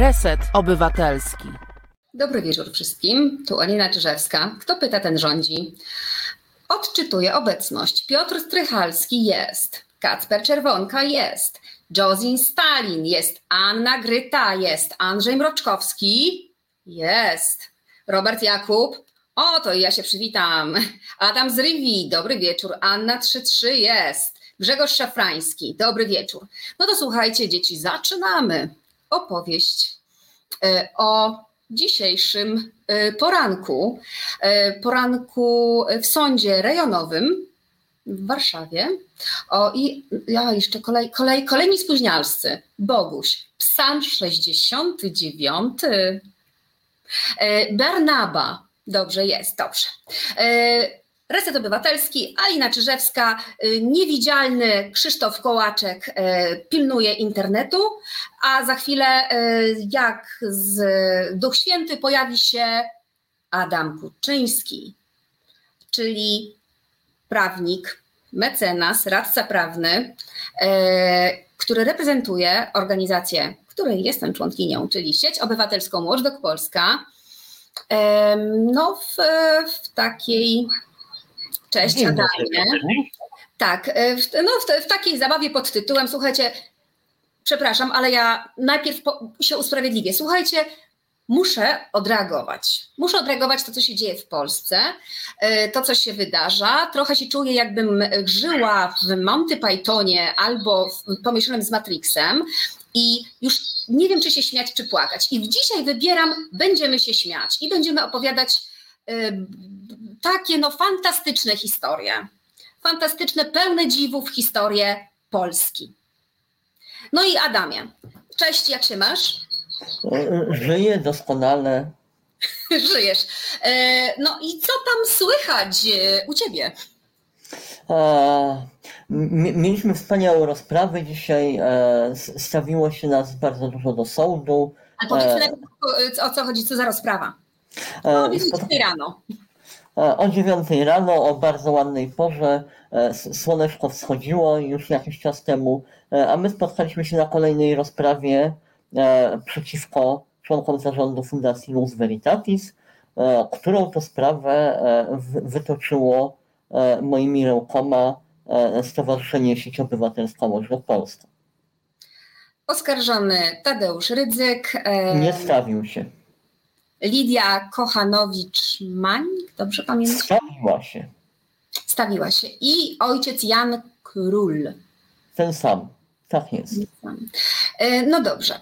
Reset Obywatelski. Dobry wieczór wszystkim. Tu Alina Czyżewska. Kto pyta, ten rządzi. Odczytuję obecność. Piotr Strychalski jest. Kacper Czerwonka jest. Jozin Stalin jest. Anna Gryta jest. Andrzej Mroczkowski jest. Robert Jakub. O, to ja się przywitam. Adam z Rivi. Dobry wieczór. Anna 33 jest. Grzegorz Szafrański. Dobry wieczór. No to słuchajcie, dzieci, zaczynamy opowieść o dzisiejszym e, poranku, e, poranku w sądzie rejonowym w Warszawie. O i ja jeszcze kolej, kolej, kolejni spóźnialscy. Boguś, Psalm 69. Bernaba, dobrze jest, dobrze. Reset Obywatelski, Alina Czyżewska, y, niewidzialny Krzysztof Kołaczek y, pilnuje internetu, a za chwilę y, jak z Duch Święty pojawi się Adam Kuczyński, czyli prawnik, mecenas, radca prawny, który reprezentuje organizację, której jestem członkinią, czyli Sieć Obywatelską Watchdog Polska, no w, w takiej Cześć, Adamie. Tak, e, w, no w, w, takiej zabawie pod tytułem, słuchajcie, przepraszam, ale ja najpierw po, się usprawiedliwię. Słuchajcie, muszę odreagować. Muszę odreagować to, co się dzieje w Polsce, e, to, co się wydarza. Trochę się czuję, jakbym żyła w Monty Pythonie albo w pomieszanym z Matrixem i już nie wiem, czy się śmiać, czy płakać. I dzisiaj wybieram, będziemy się śmiać i będziemy opowiadać takie no fantastyczne historie. Fantastyczne, pełne dziwów historie Polski. No i Adamie, cześć, jak się masz? Żyję doskonale. Żyjesz. E, no i co tam słychać e, u ciebie? Mieliśmy wspaniałe rozprawy dzisiaj. E, stawiło się nas bardzo dużo do sądu. Ale powiedz o co chodzi, co za rozprawa? No, o rano. O 9 rano, o bardzo ładnej porze, e, słoneczko wschodziło już jakiś czas temu, e, a my spotkaliśmy się na kolejnej rozprawie e, przeciwko członkom zarządu Fundacji Luz Veritatis, którą to sprawę wytoczyło moimi rękoma Stowarzyszenie Sieć Obywatelska Łódź Polska. Oskarżony Tadeusz Rydzyk. Nie stawił się. Lidia Kochanowicz-Mań, dobrze pamiętam? Stawiła się. Stawiła się. I ojciec Jan Król. Ten sam. Tak jest. E, no dobrze.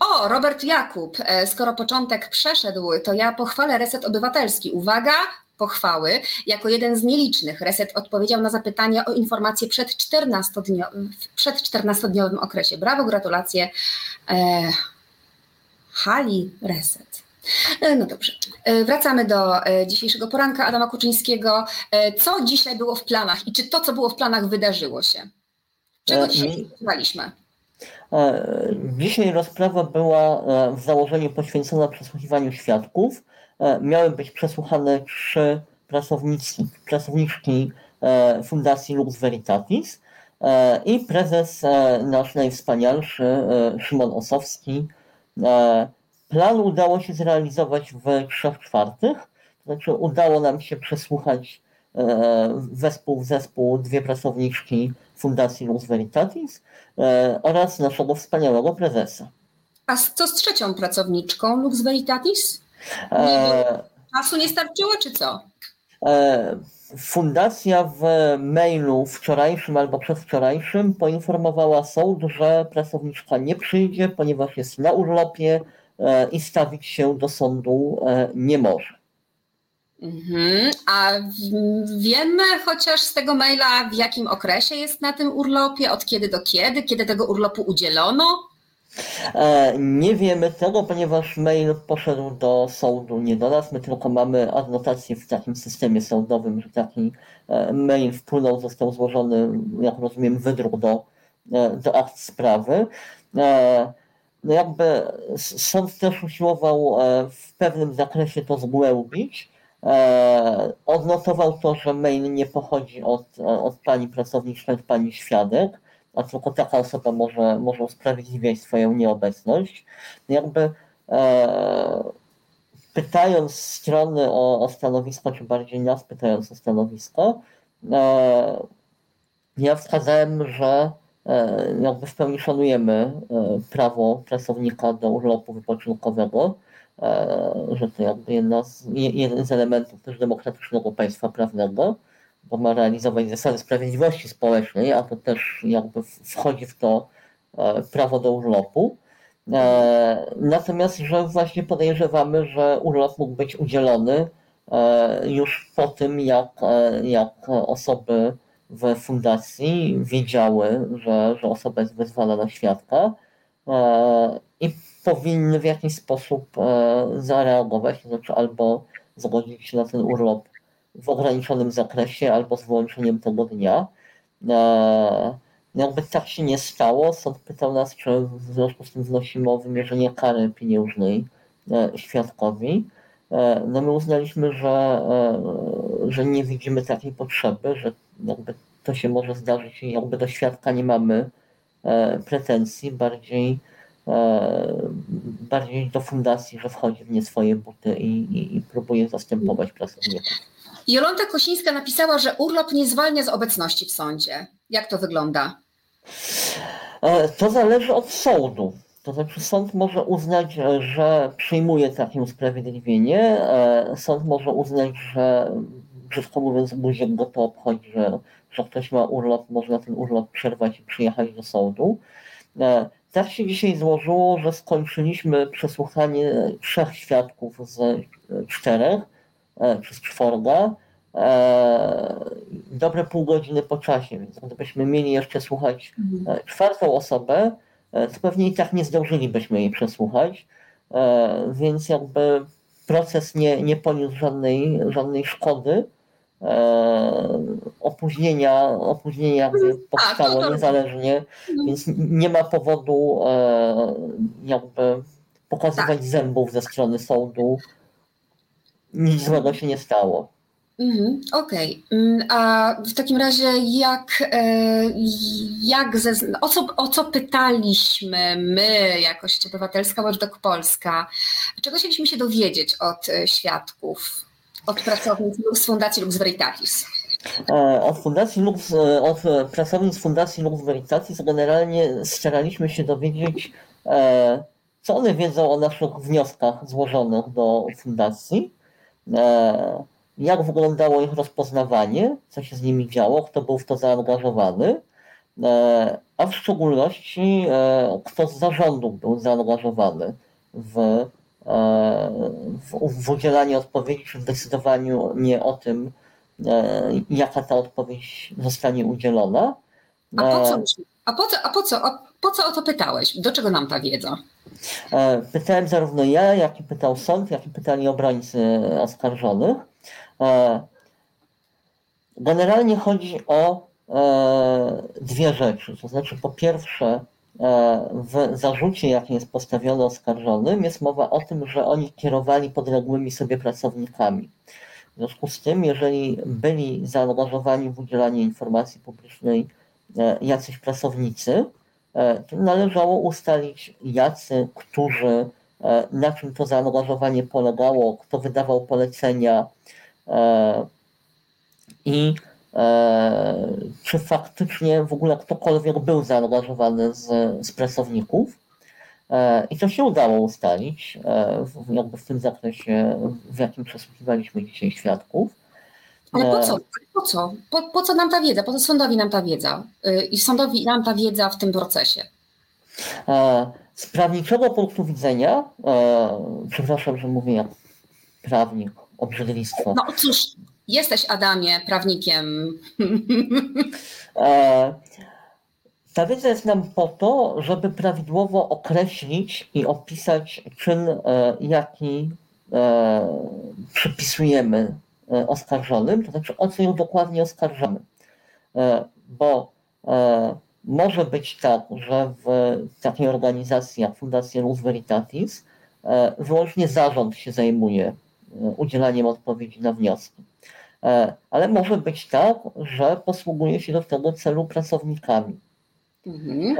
O, Robert Jakub, e, skoro początek przeszedł, to ja pochwalę Reset Obywatelski. Uwaga, pochwały. Jako jeden z nielicznych Reset odpowiedział na zapytania o informacje przed 14-dniowym, przed 14 okresie. Brawo, gratulacje. E, Hali Reset. E, no dobrze. E, wracamy do e, dzisiejszego poranka Adama Kuczyńskiego. Co dzisiaj było w planach i czy to, co było w planach, wydarzyło się? Czego dzisiaj spodziewaliśmy? Dzisiaj rozprawa była w założeniu poświęcona przesłuchiwaniu świadków. Miały być przesłuchane trzy pracowniczki, pracowniczki Fundacji Lux Veritatis i prezes nasz najwspanialszy Szymon Osowski, plan udało się zrealizować w trzech czwartych, to znaczy udało nam się przesłuchać e, wespół w zespół dwie pracowniczki Fundacji Lux Veritatis e, oraz naszego wspaniałego prezesa. A co z trzecią pracowniczką Lux Veritatis? Czasu nie starczyło, czy co? Fundacja w mailu wczorajszym albo przedwczorajszym poinformowała sąd, że pracowniczka nie przyjdzie, ponieważ jest na urlopie e, i stawić się do sądu e, nie może. Mhm. A wiemy chociaż z tego maila, w jakim okresie jest na tym urlopie, od kiedy do kiedy, kiedy tego urlopu udzielono? E, nie wiemy tego, ponieważ mail poszedł do sądu, nie do nas. My tylko mamy adnotację w takim systemie sądowym, że taki e, mail wpłynął, został złożony, jak rozumiem, wydruk do, do akt sprawy. No jakby sąd też usiłował w pewnym zakresie to zgłębić. Odnotował to, że mail nie pochodzi od, od pani pracowniczki, od pani świadek a tylko taka osoba może, może usprawiedliwiać swoją nieobecność. Jakby e, pytając strony o, o stanowisko, czy bardziej nas pytając o stanowisko, e, ja wskazałem, że e, jakby w pełni szanujemy e, prawo pracownika do urlopu wypoczynkowego, e, że to jakby jedna z, jeden z elementów też demokratycznego państwa prawnego, bo ma realizować zasady sprawiedliwości społecznej, a to też jakby wchodzi w to prawo do urlopu. Natomiast, że właśnie podejrzewamy, że urlop mógł być udzielony już po tym, jak, jak osoby w fundacji wiedziały, że, że osoba jest wezwana na świadka e, i powinny w jakiś sposób e, zareagować, to znaczy albo zgodzić się na ten urlop w ograniczonym zakresie, albo z wyłączeniem tego dnia. E, jakby tak się nie stało, sąd pytał nas, czy w związku z tym wnosimy o wymierzenie kary pieniężnej świadkowi. No my uznaliśmy, że, że nie widzimy takiej potrzeby, że jakby to się może zdarzyć i jakby do świadka nie mamy e, pretensji, bardziej, e, bardziej do fundacji, że wchodzi w nie swoje buty i, i, i próbuje zastępować pracowników. Jolanta Kosińska napisała, że urlop nie zwalnia z obecności w sądzie. Jak to wygląda? E, to zależy od sądu. To znaczy sąd może uznać, że przyjmuje takie usprawiedliwienie. Sąd może uznać, że buziek go to obchodzi, że, że ktoś ma urlop, można ten urlop przerwać i przyjechać do sądu. E, tak się dzisiaj złożyło, że skończyliśmy przesłuchanie trzech świadków z czterech, e, przez czworga, e, dobre pół godziny po czasie, więc gdybyśmy mieli jeszcze słuchać mhm. czwartą osobę, to pewnie i tak nie zdążylibyśmy jej przesłuchać, więc jakby proces nie, nie poniósł żadnej, żadnej szkody, E, opóźnienia, opóźnienie jakby powstało A, niezależnie, no. więc nie ma powodu e, jakby pokazywać tak. zębów ze strony sądu. Nic złego się nie stało. Mhm, Okej. Okay. Mm, a w takim razie jak, e, jak ze, o, co, o co pytaliśmy my, jako sieć obywatelska Watchdog Polska? Czego chcieliśmy się dowiedzieć od świadków? Od pracownic z Fundacji Lux Veritatis? E, od Fundacji Lux, e, od pracownic Fundacji Lux Veritatis generalnie staraliśmy się dowiedzieć, e, co one wiedzą o naszych wnioskach złożonych do Fundacji, jak wyglądało ich rozpoznawanie, co się z nimi działo, kto był w to zaangażowany, a w szczególności kto z zarządu był zaangażowany w w, w udzielaniu odpowiedzi, czy w decydowaniu nie o tym, e, jaka ta odpowiedź zostanie udzielona. A po co, a po co, a po co, a po co o to pytałeś? Do czego nam ta wiedza? E, pytałem zarówno ja, jak i pytał sąd, jak i pytali obrońcy oskarżonych. E, generalnie chodzi o dwie rzeczy. To znaczy, po pierwsze, E, w zarzucie, jaki jest postawiony oskarżonym, jest mowa o tym, że oni kierowali podległymi sobie pracownikami. W związku z tym, jeżeli byli zaangażowani w udzielanie informacji publicznej e, jacyś pracownicy, e, to należało ustalić jacy, którzy, na czym to zaangażowanie polegało, kto wydawał polecenia i E, czy faktycznie w ogóle ktokolwiek był zaangażowany z, z pracowników. E, I to się udało ustalić, e, jakby w tym zakresie, w jakim przesłuchiwaliśmy dzisiaj świadków. Ale po co? Po co? Po, po co nam ta wiedza? Po co sądowi nam ta wiedza? I sądowi nam ta wiedza w tym procesie? Z prawniczego punktu widzenia, przepraszam, że mówię jak prawnik, obrzydlistwo. No cóż, Jesteś, Adamie, prawnikiem. E, ta wiedza jest nam po to, żeby prawidłowo określić i opisać czyn, e, jaki e, przypisujemy oskarżonym, to znaczy o co ją dokładnie oskarżamy. Bo może być tak, że w takiej organizacji jak Fundacja Luz Veritatis wyłącznie zarząd się zajmuje udzielaniem odpowiedzi na wnioski. E, ale może być tak, że posługuje się do tego celu pracownikami. Mhm.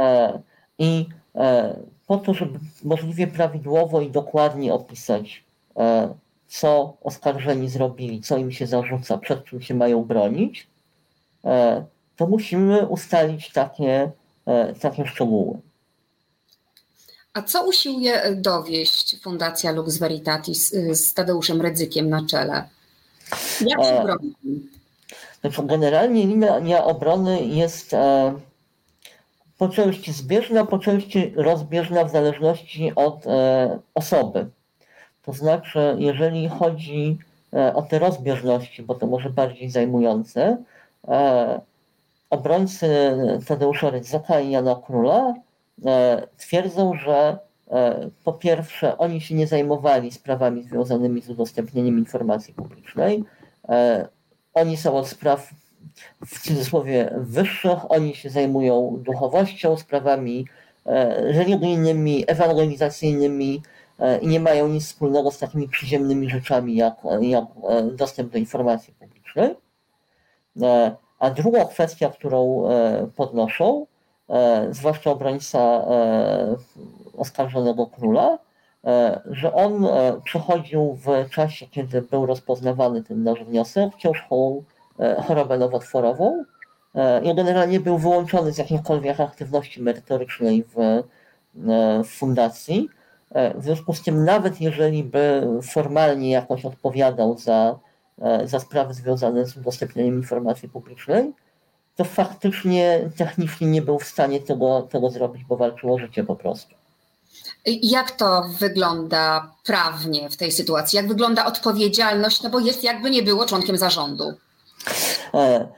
I po to, żeby możliwie prawidłowo i dokładnie opisać, co oskarżeni zrobili, co im się zarzuca, przed czym się mają bronić, to musimy ustalić takie, takie szczegóły. A co usiłuje dowieść Fundacja Lux Veritatis y, z Tadeuszem Redzykiem na czele? Jak się broni? Znaczy, generalnie linia obrony jest e, po części zbieżna, po części rozbieżna w zależności od e, osoby. To znaczy, jeżeli chodzi e, o te rozbieżności, bo to może bardziej zajmujące, obrońcy Tadeusza Rydzyka i Jana Króla twierdzą, że po pierwsze oni się nie zajmowali sprawami związanymi z udostępnieniem informacji publicznej, oni są od spraw w cudzysłowie wyższych, oni się zajmują duchowością, sprawami e, religijnymi, ewangelizacyjnymi e, i nie mają nic wspólnego z takimi przyziemnymi rzeczami jak, jak e, dostęp do informacji publicznej. A druga kwestia, którą podnoszą, zwłaszcza obrońca oskarżonego króla, że on przechodził w czasie, kiedy był rozpoznawany ten nasz wniosek, ciężką chorobę nowotworową i generalnie był wyłączony z jakiejkolwiek aktywności merytorycznej w, w fundacji. W związku z tym, nawet jeżeli by formalnie jakoś odpowiadał za, za sprawy związane z udostępnieniem informacji publicznej, to faktycznie technicznie nie był w stanie tego, tego zrobić, bo walczył o życie po prostu. Jak to wygląda prawnie w tej sytuacji? Jak wygląda odpowiedzialność? No bo jest jakby nie było członkiem zarządu. E,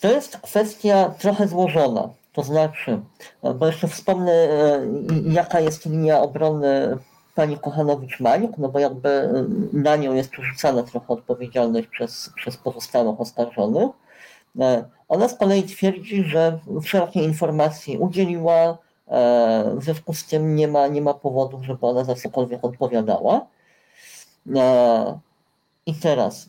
to jest kwestia trochę złożona. To znaczy, e, bo jeszcze wspomnę, e, jaka jest linia obrony pani Kochanowicz-Mańk, no bo jakby na nią jest przerzucana trochę odpowiedzialność przez, przez pozostałych oskarżonych. Ona z kolei twierdzi, że wszelkie informacje udzieliła, w związku z tym nie ma, nie ma powodów, żeby ona za cokolwiek odpowiadała. I teraz,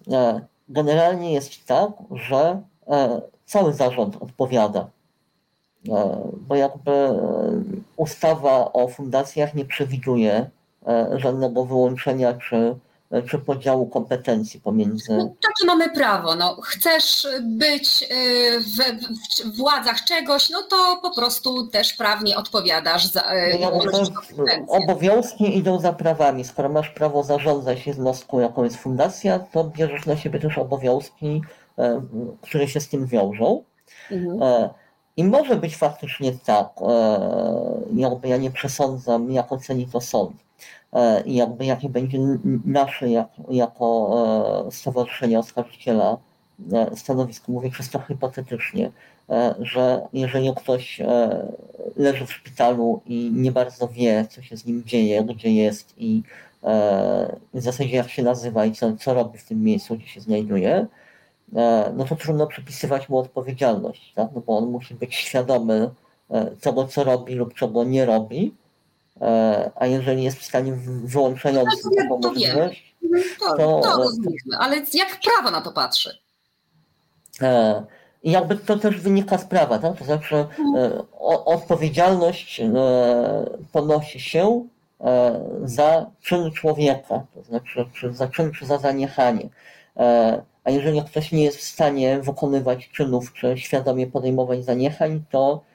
generalnie jest tak, że e, cały zarząd odpowiada, e, bo jakby e, ustawa o fundacjach nie przewiduje żadnego wyłączenia czy czy podziału kompetencji pomiędzy. No, takie mamy prawo. No, chcesz być y, w, w, władzach czegoś, no to po prostu też prawnie odpowiadasz za. Y, no, obowiązki idą za prawami. Skoro masz prawo zarządzać jednostką, jaką jest fundacja, to bierzesz na siebie też obowiązki, e, które się z tym wiążą. Mhm. E, I może być faktycznie tak, e, jakby ja nie przesądzam, jak oceni to sąd E, i jakby jakie będzie nasze jak, jako e, Stowarzyszenie Oskarżyciela e, stanowisko, mówię czysto hipotetycznie, że jeżeli ktoś leży w szpitalu i nie bardzo wie, co się z nim dzieje, gdzie jest i w zasadzie jak się nazywa i co, co robi w tym miejscu, gdzie się znajduje, no to trudno przypisywać mu odpowiedzialność, tak? no bo on musi być świadomy tego, co robi lub czego nie robi, E, a jeżeli jest w stanie wyłączającym no, taką możliwość, to, to, to ale jak prawo na to patrzy? E, I jakby to też wynika z prawa, tak? to znaczy mhm. odpowiedzialność ponosi się za czyn człowieka, to znaczy czy za czyn, czy za zaniechanie. A jeżeli ktoś nie jest w stanie wykonywać czynów, czy świadomie podejmować zaniechań, to E,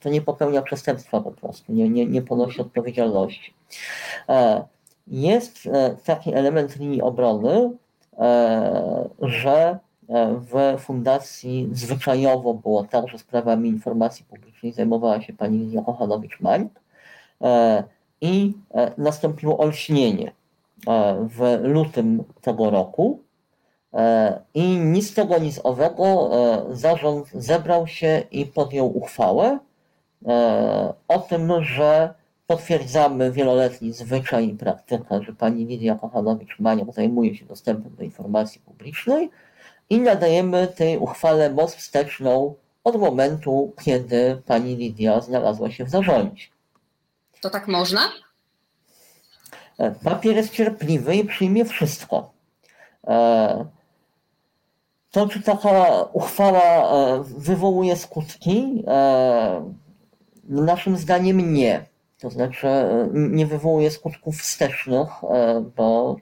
to nie popełnia przestępstwa po prostu, nie, nie, nie ponosi odpowiedzialności. E, jest e, taki element linii obrony, że w fundacji zwyczajowo było tak, że sprawami informacji publicznej zajmowała się pani Lidia Kochanowicz-Mańk i nastąpiło olśnienie w lutym tego roku, E, I nic z tego, nic owego, e, zarząd zebrał się i podjął uchwałę e, o tym, że potwierdzamy wieloletni zwyczaj i praktykę, że pani Lidia Kochanowicz-Maniok zajmuje się dostępem do informacji publicznej i nadajemy tej uchwale moc wsteczną od momentu, kiedy pani Lidia znalazła się w zarządzie. To tak można? Papier jest cierpliwy i przyjmie wszystko. To, czy taka uchwała e, wywołuje skutki, e, No naszym zdaniem nie. To znaczy nie wywołuje skutków wstecznych, bo,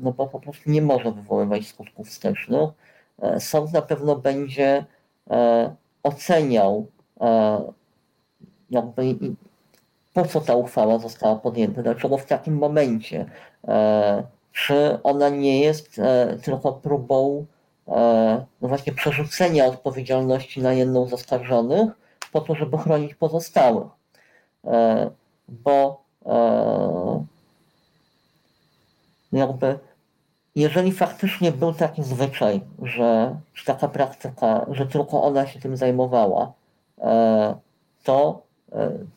no bo po prostu nie może wywoływać skutków wstecznych. Sąd na pewno będzie oceniał jakby po co ta uchwała została podjęta, dlaczego w takim momencie, czy ona nie jest tylko próbą no właśnie przerzucenia odpowiedzialności na jedną z oskarżonych po to, żeby chronić pozostałych. Bo jakby jeżeli faktycznie był taki zwyczaj, że czy taka praktyka, że tylko ona się tym zajmowała, to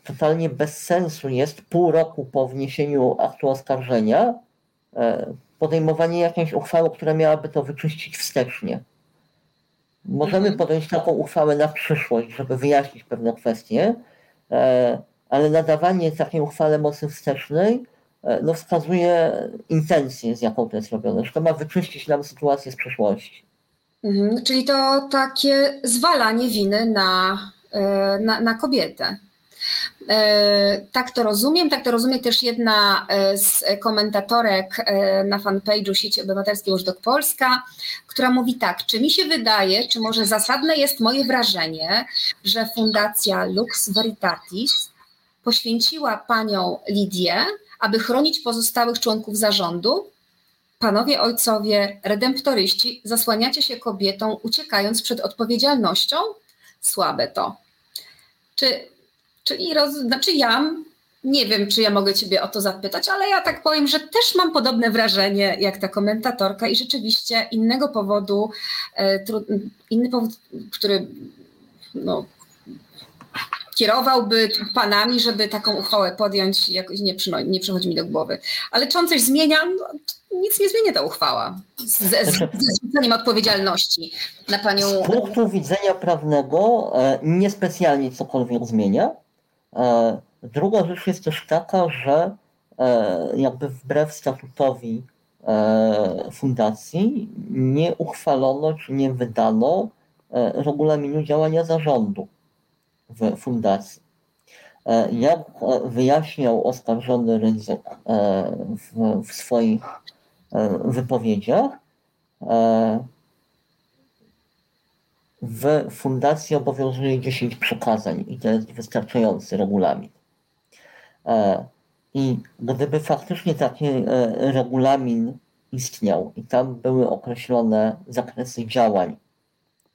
totalnie bez sensu jest pół roku po wniesieniu aktu oskarżenia podejmowanie jakiejś uchwały, która miałaby to wyczyścić wstecznie. Możemy mhm. podjąć taką uchwałę na przyszłość, żeby wyjaśnić pewne kwestie, e, ale nadawanie takiej uchwale mocy wstecznej e, no, wskazuje intencję, z jaką to jest robione, że to ma wyczyścić nam sytuację z przeszłości. Mhm, czyli to takie zwalanie winy na, e, na, na kobietę. E, tak to rozumiem. Tak to rozumie też jedna e, z komentatorek e, na fanpage'u Sieci Obywatelskiej Użdok Polska, która mówi tak, czy mi się wydaje, czy może zasadne jest moje wrażenie, że Fundacja Lux Veritatis poświęciła panią Lidię, aby chronić pozostałych członków zarządu? Panowie ojcowie, redemptoryści, zasłaniacie się kobietą, uciekając przed odpowiedzialnością? Słabe to. Czy Czyli roz, znaczy ja nie wiem, czy ja mogę Ciebie o to zapytać, ale ja tak powiem, że też mam podobne wrażenie jak ta komentatorka i rzeczywiście innego powodu, e, inny powód, który no, kierowałby panami, żeby taką uchwałę podjąć, jakoś nie, nie przychodzi mi do głowy. Ale czy on coś zmienia? No, nic nie zmienia ta uchwała ze, zrzuceniem odpowiedzialności na panią. Z punktu widzenia prawnego e, niespecjalnie cokolwiek zmienia druga rzecz jest też taka, że e, jakby wbrew statutowi e, fundacji nie uchwalono czy nie wydano regulaminu działania zarządu w fundacji. Jak wyjaśniał oskarżony Rydzyk w, w swoich wypowiedziach, w fundacji obowiązuje 10 przekazań i to jest wystarczający regulamin. E, I gdyby faktycznie taki e, regulamin istniał i tam były określone zakresy działań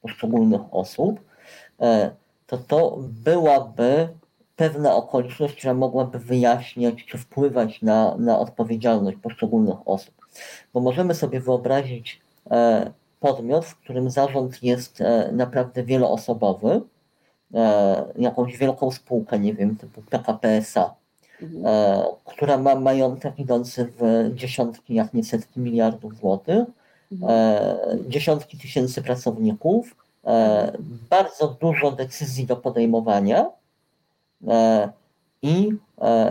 poszczególnych osób, e, to to byłaby pewna okoliczność, która mogłaby wyjaśniać czy wpływać na, na odpowiedzialność poszczególnych osób. Bo możemy sobie wyobrazić podmiot, w którym zarząd jest e, naprawdę wieloosobowy, e, jakąś wielką spółkę, nie wiem, typu PKP SA, mhm. E, która ma majątek idący w dziesiątki, jak nie setki miliardów złotych, mhm. dziesiątki tysięcy pracowników, bardzo dużo decyzji do podejmowania i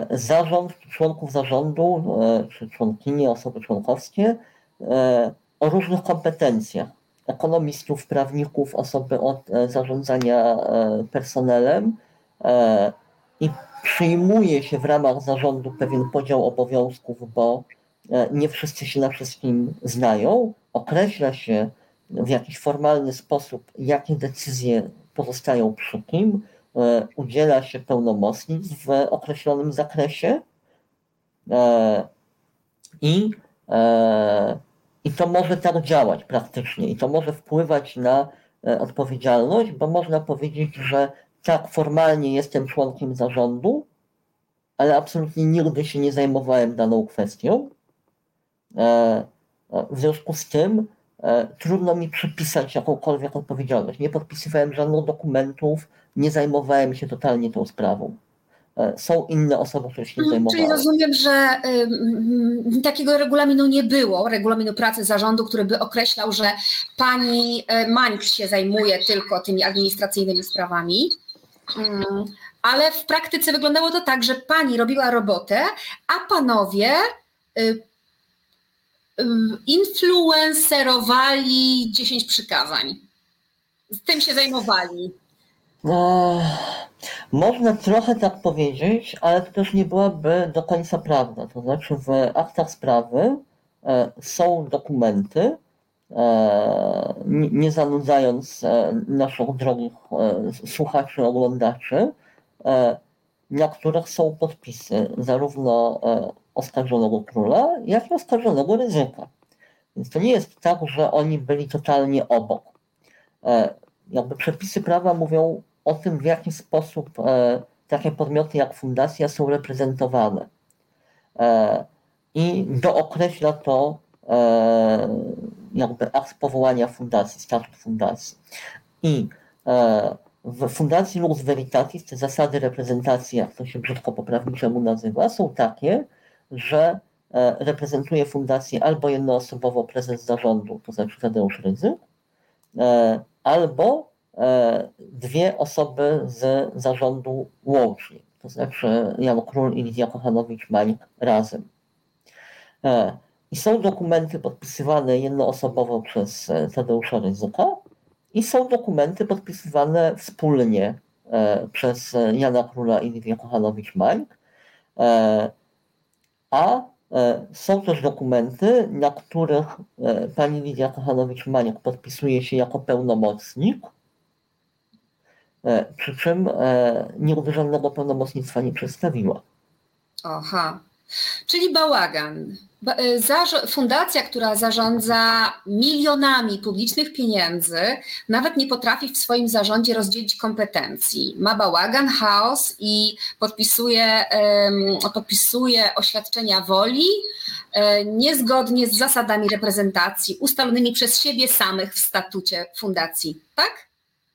zarząd, członków zarządu, czy członkini, osoby członkowskie o różnych kompetencjach ekonomistów, prawników, osoby od e, zarządzania e, personelem e, i przyjmuje się w ramach zarządu pewien podział obowiązków, bo nie wszyscy się na wszystkim znają. Określa się w jakiś formalny sposób, jakie decyzje pozostają przy kim, udziela się pełnomocnic w określonym zakresie i i to może tak działać praktycznie i to może wpływać na e, odpowiedzialność, bo można powiedzieć, że tak, formalnie jestem członkiem zarządu, ale absolutnie nigdy się nie zajmowałem daną kwestią. E, e, w związku z tym trudno mi przypisać jakąkolwiek odpowiedzialność. Nie podpisywałem żadnych dokumentów, nie zajmowałem się totalnie tą sprawą. E, są inne osoby, które się tym mm, zajmowały. Czyli rozumiem, że y, takiego regulaminu nie było, regulaminu pracy zarządu, który by określał, że pani e, Mańk się zajmuje tylko tymi administracyjnymi sprawami. Mm, ale w praktyce wyglądało to tak, że pani robiła robotę, a panowie y, y, influencerowali 10 przykazań. Z tym się zajmowali. Można trochę tak powiedzieć, ale to też nie byłaby do końca prawda. To znaczy w aktach sprawy e, są dokumenty, e, nie, zanudzając e, naszych drogich słuchaczy, oglądaczy, na których są podpisy zarówno oskarżonego króla, jak i oskarżonego ryzyka. Więc to nie jest tak, że oni byli totalnie obok. Jakby przepisy prawa mówią o tym, w jaki sposób e, takie podmioty jak fundacja są reprezentowane. E, I dookreśla to e, jakby akt powołania fundacji, statut fundacji. I w Fundacji Lux Veritatis te zasady reprezentacji, jak to się brzydko poprawniczemu nazywa, są takie, że reprezentuje fundację albo jednoosobowo prezes zarządu, to znaczy Tadeusz Rydzyk, albo dwie osoby z zarządu łącznie, to znaczy Jan Król i Lidia Kochanowicz-Mańk razem. E, I są dokumenty podpisywane jednoosobowo przez e, Tadeusza Rydzyka i są dokumenty podpisywane wspólnie e, przez e, Jana Króla i Lidię Kochanowicz-Mańk, e, a e, są też dokumenty, na których e, pani Lidia Kochanowicz-Maniak podpisuje się jako pełnomocnik, e, przy czym e, żadnego pełnomocnictwa nie przedstawiła. Aha. Czyli bałagan. Ba- zarzo- Fundacja, która zarządza milionami publicznych pieniędzy, nawet nie potrafi w swoim zarządzie rozdzielić kompetencji. Ma bałagan, chaos i podpisuje, podpisuje oświadczenia woli e, niezgodnie z zasadami reprezentacji ustalonymi przez siebie samych w statucie fundacji. Tak?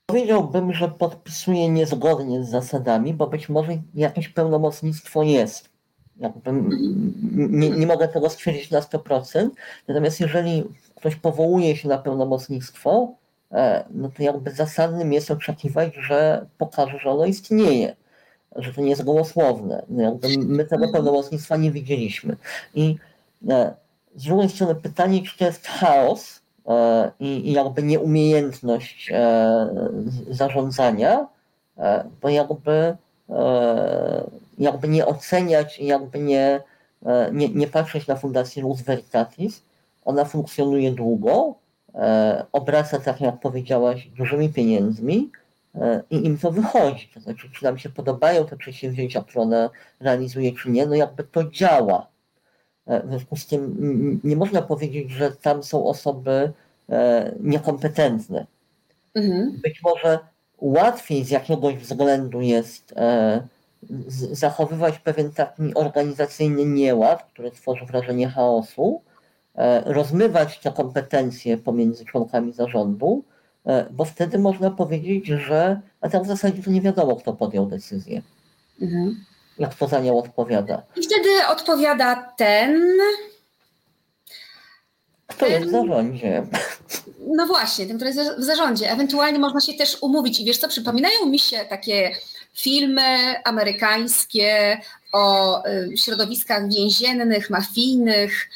Powiedziałbym, że podpisuje niezgodnie z zasadami, bo być może jakieś pełnomocnictwo jest. Jakby nie, nie mogę tego stwierdzić na 100%. Natomiast jeżeli ktoś powołuje się na pełnomocnictwo, e, no to jakby zasadnym jest oczekiwać, że pokaże, że ono istnieje, że to nie jest gołosłowne. No jakby my tego pełnomocnictwa nie widzieliśmy. I e, z drugiej strony pytanie, czy to jest chaos i, i jakby nieumiejętność e, zarządzania, e, bo jakby e, jakby nie oceniać i jakby nie, e, nie, nie patrzeć na Fundację Lux Veritatis. Ona funkcjonuje długo, e, obraca, tak jak powiedziałaś, dużymi pieniędzmi e, i im to wychodzi. To znaczy, czy nam się podobają te przedsięwzięcia, które ona realizuje, czy nie, no jakby to działa. E, W związku z tym nie można powiedzieć, że tam są osoby e, niekompetentne Mhm. być może łatwiej z jakiegoś względu jest e, zachowywać pewien taki organizacyjny nieład, który tworzy wrażenie chaosu, rozmywać te kompetencje pomiędzy członkami zarządu, bo wtedy można powiedzieć, że a tak w zasadzie to nie wiadomo, kto podjął decyzję, Mhm. Jak to za nią odpowiada. I wtedy odpowiada ten, Kto jest w zarządzie? no właśnie, ten, który jest w zarządzie. Ewentualnie można się też umówić. I wiesz co, przypominają mi się takie filmy amerykańskie o y, środowiskach więziennych, mafijnych,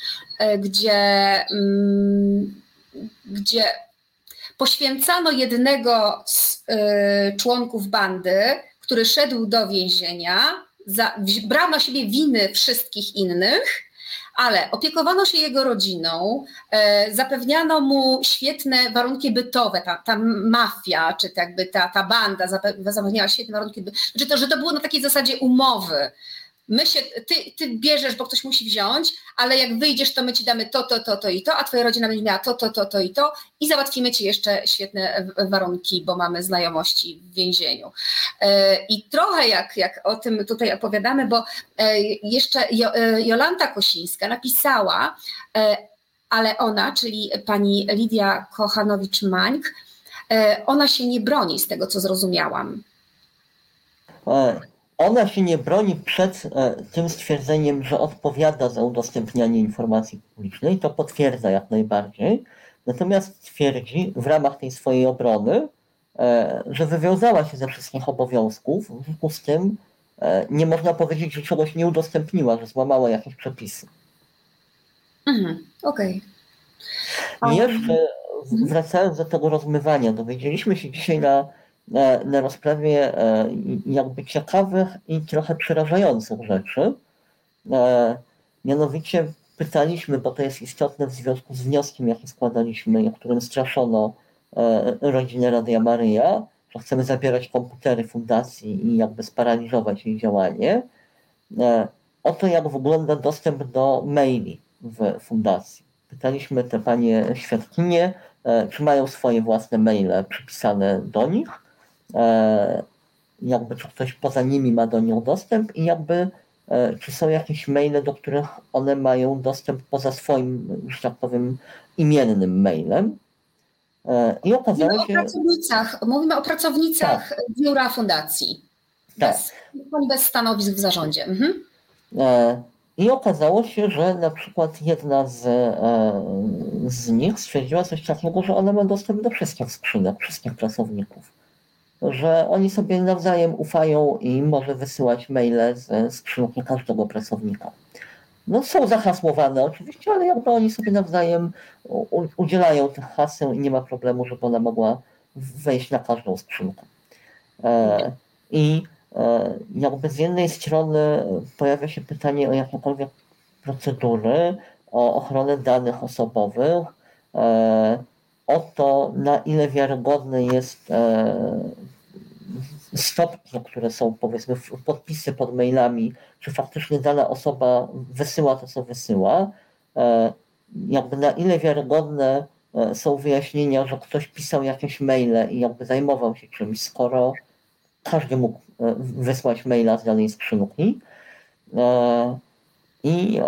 y, gdzie, mm, gdzie poświęcano jednego z y, członków bandy, który szedł do więzienia, za, brał na siebie winy wszystkich innych, ale opiekowano się jego rodziną, e, zapewniano mu świetne warunki bytowe, ta, ta mafia, czy tak jakby ta, ta banda zape- zapewniała świetne warunki bytowe, znaczy to, że to było na takiej zasadzie umowy. My się, ty, ty bierzesz, bo ktoś musi wziąć, ale jak wyjdziesz, to my ci damy to, to, to, to i to, a twoja rodzina będzie miała to, to, to, to i to i załatwimy ci jeszcze świetne warunki, bo mamy znajomości w więzieniu. E, I trochę jak, jak o tym tutaj opowiadamy, bo e, jeszcze e, Jolanta Kosińska napisała, ale ona, czyli pani Lidia Kochanowicz-Mańk, ona się nie broni z tego, co zrozumiałam. Ona się nie broni przed e, tym stwierdzeniem, że odpowiada za udostępnianie informacji publicznej, to potwierdza jak najbardziej, natomiast twierdzi w ramach tej swojej obrony, e, że wywiązała się ze wszystkich obowiązków, w związku z tym e, nie można powiedzieć, że czegoś nie udostępniła, że złamała jakieś przepisy. Mhm, Okej. I jeszcze w- wracając do tego rozmywania, dowiedzieliśmy się dzisiaj na na rozprawie jakby ciekawych i trochę przerażających rzeczy. Mianowicie pytaliśmy, bo to jest istotne w związku z wnioskiem, jaki składaliśmy, którym straszono rodzinę Radia Maryja, że chcemy zabierać komputery fundacji i jakby sparaliżować jej działanie, o to, jak wygląda dostęp do maili w fundacji. Pytaliśmy te panie świadkinie, e, czy mają swoje własne maile przypisane do nich, e, jakby czy ktoś poza nimi ma do nich dostęp i jakby e, czy są jakieś maile, do których one mają dostęp poza swoim, że tak powiem, imiennym mailem. I okazało mówimy się... O pracownicach, mówimy o pracownicach tak. biura fundacji. Tak. Bez, bez stanowisk w zarządzie. Mhm. I okazało się, że na przykład jedna z, e, z nich stwierdziła coś takiego, że ona ma dostęp do wszystkich skrzynek, wszystkich pracowników. Że oni sobie nawzajem ufają i może wysyłać maile ze skrzynki każdego pracownika. No są zahasłowane oczywiście, ale jakby oni sobie nawzajem udzielają tych haseł i nie ma problemu, żeby ona mogła wejść na każdą skrzynkę. E, I E, jakby z jednej strony pojawia się pytanie o jakiekolwiek procedury, o ochronę danych osobowych, e, o to, na ile wiarygodne jest e, stopnie, które są powiedzmy podpisy pod mailami, czy faktycznie dana osoba wysyła to, co wysyła, jakby na ile wiarygodne są wyjaśnienia, że ktoś pisał jakieś maile i jakby zajmował się czymś, skoro każdy mógł e, wysłać maila z danej skrzynki. E, I e,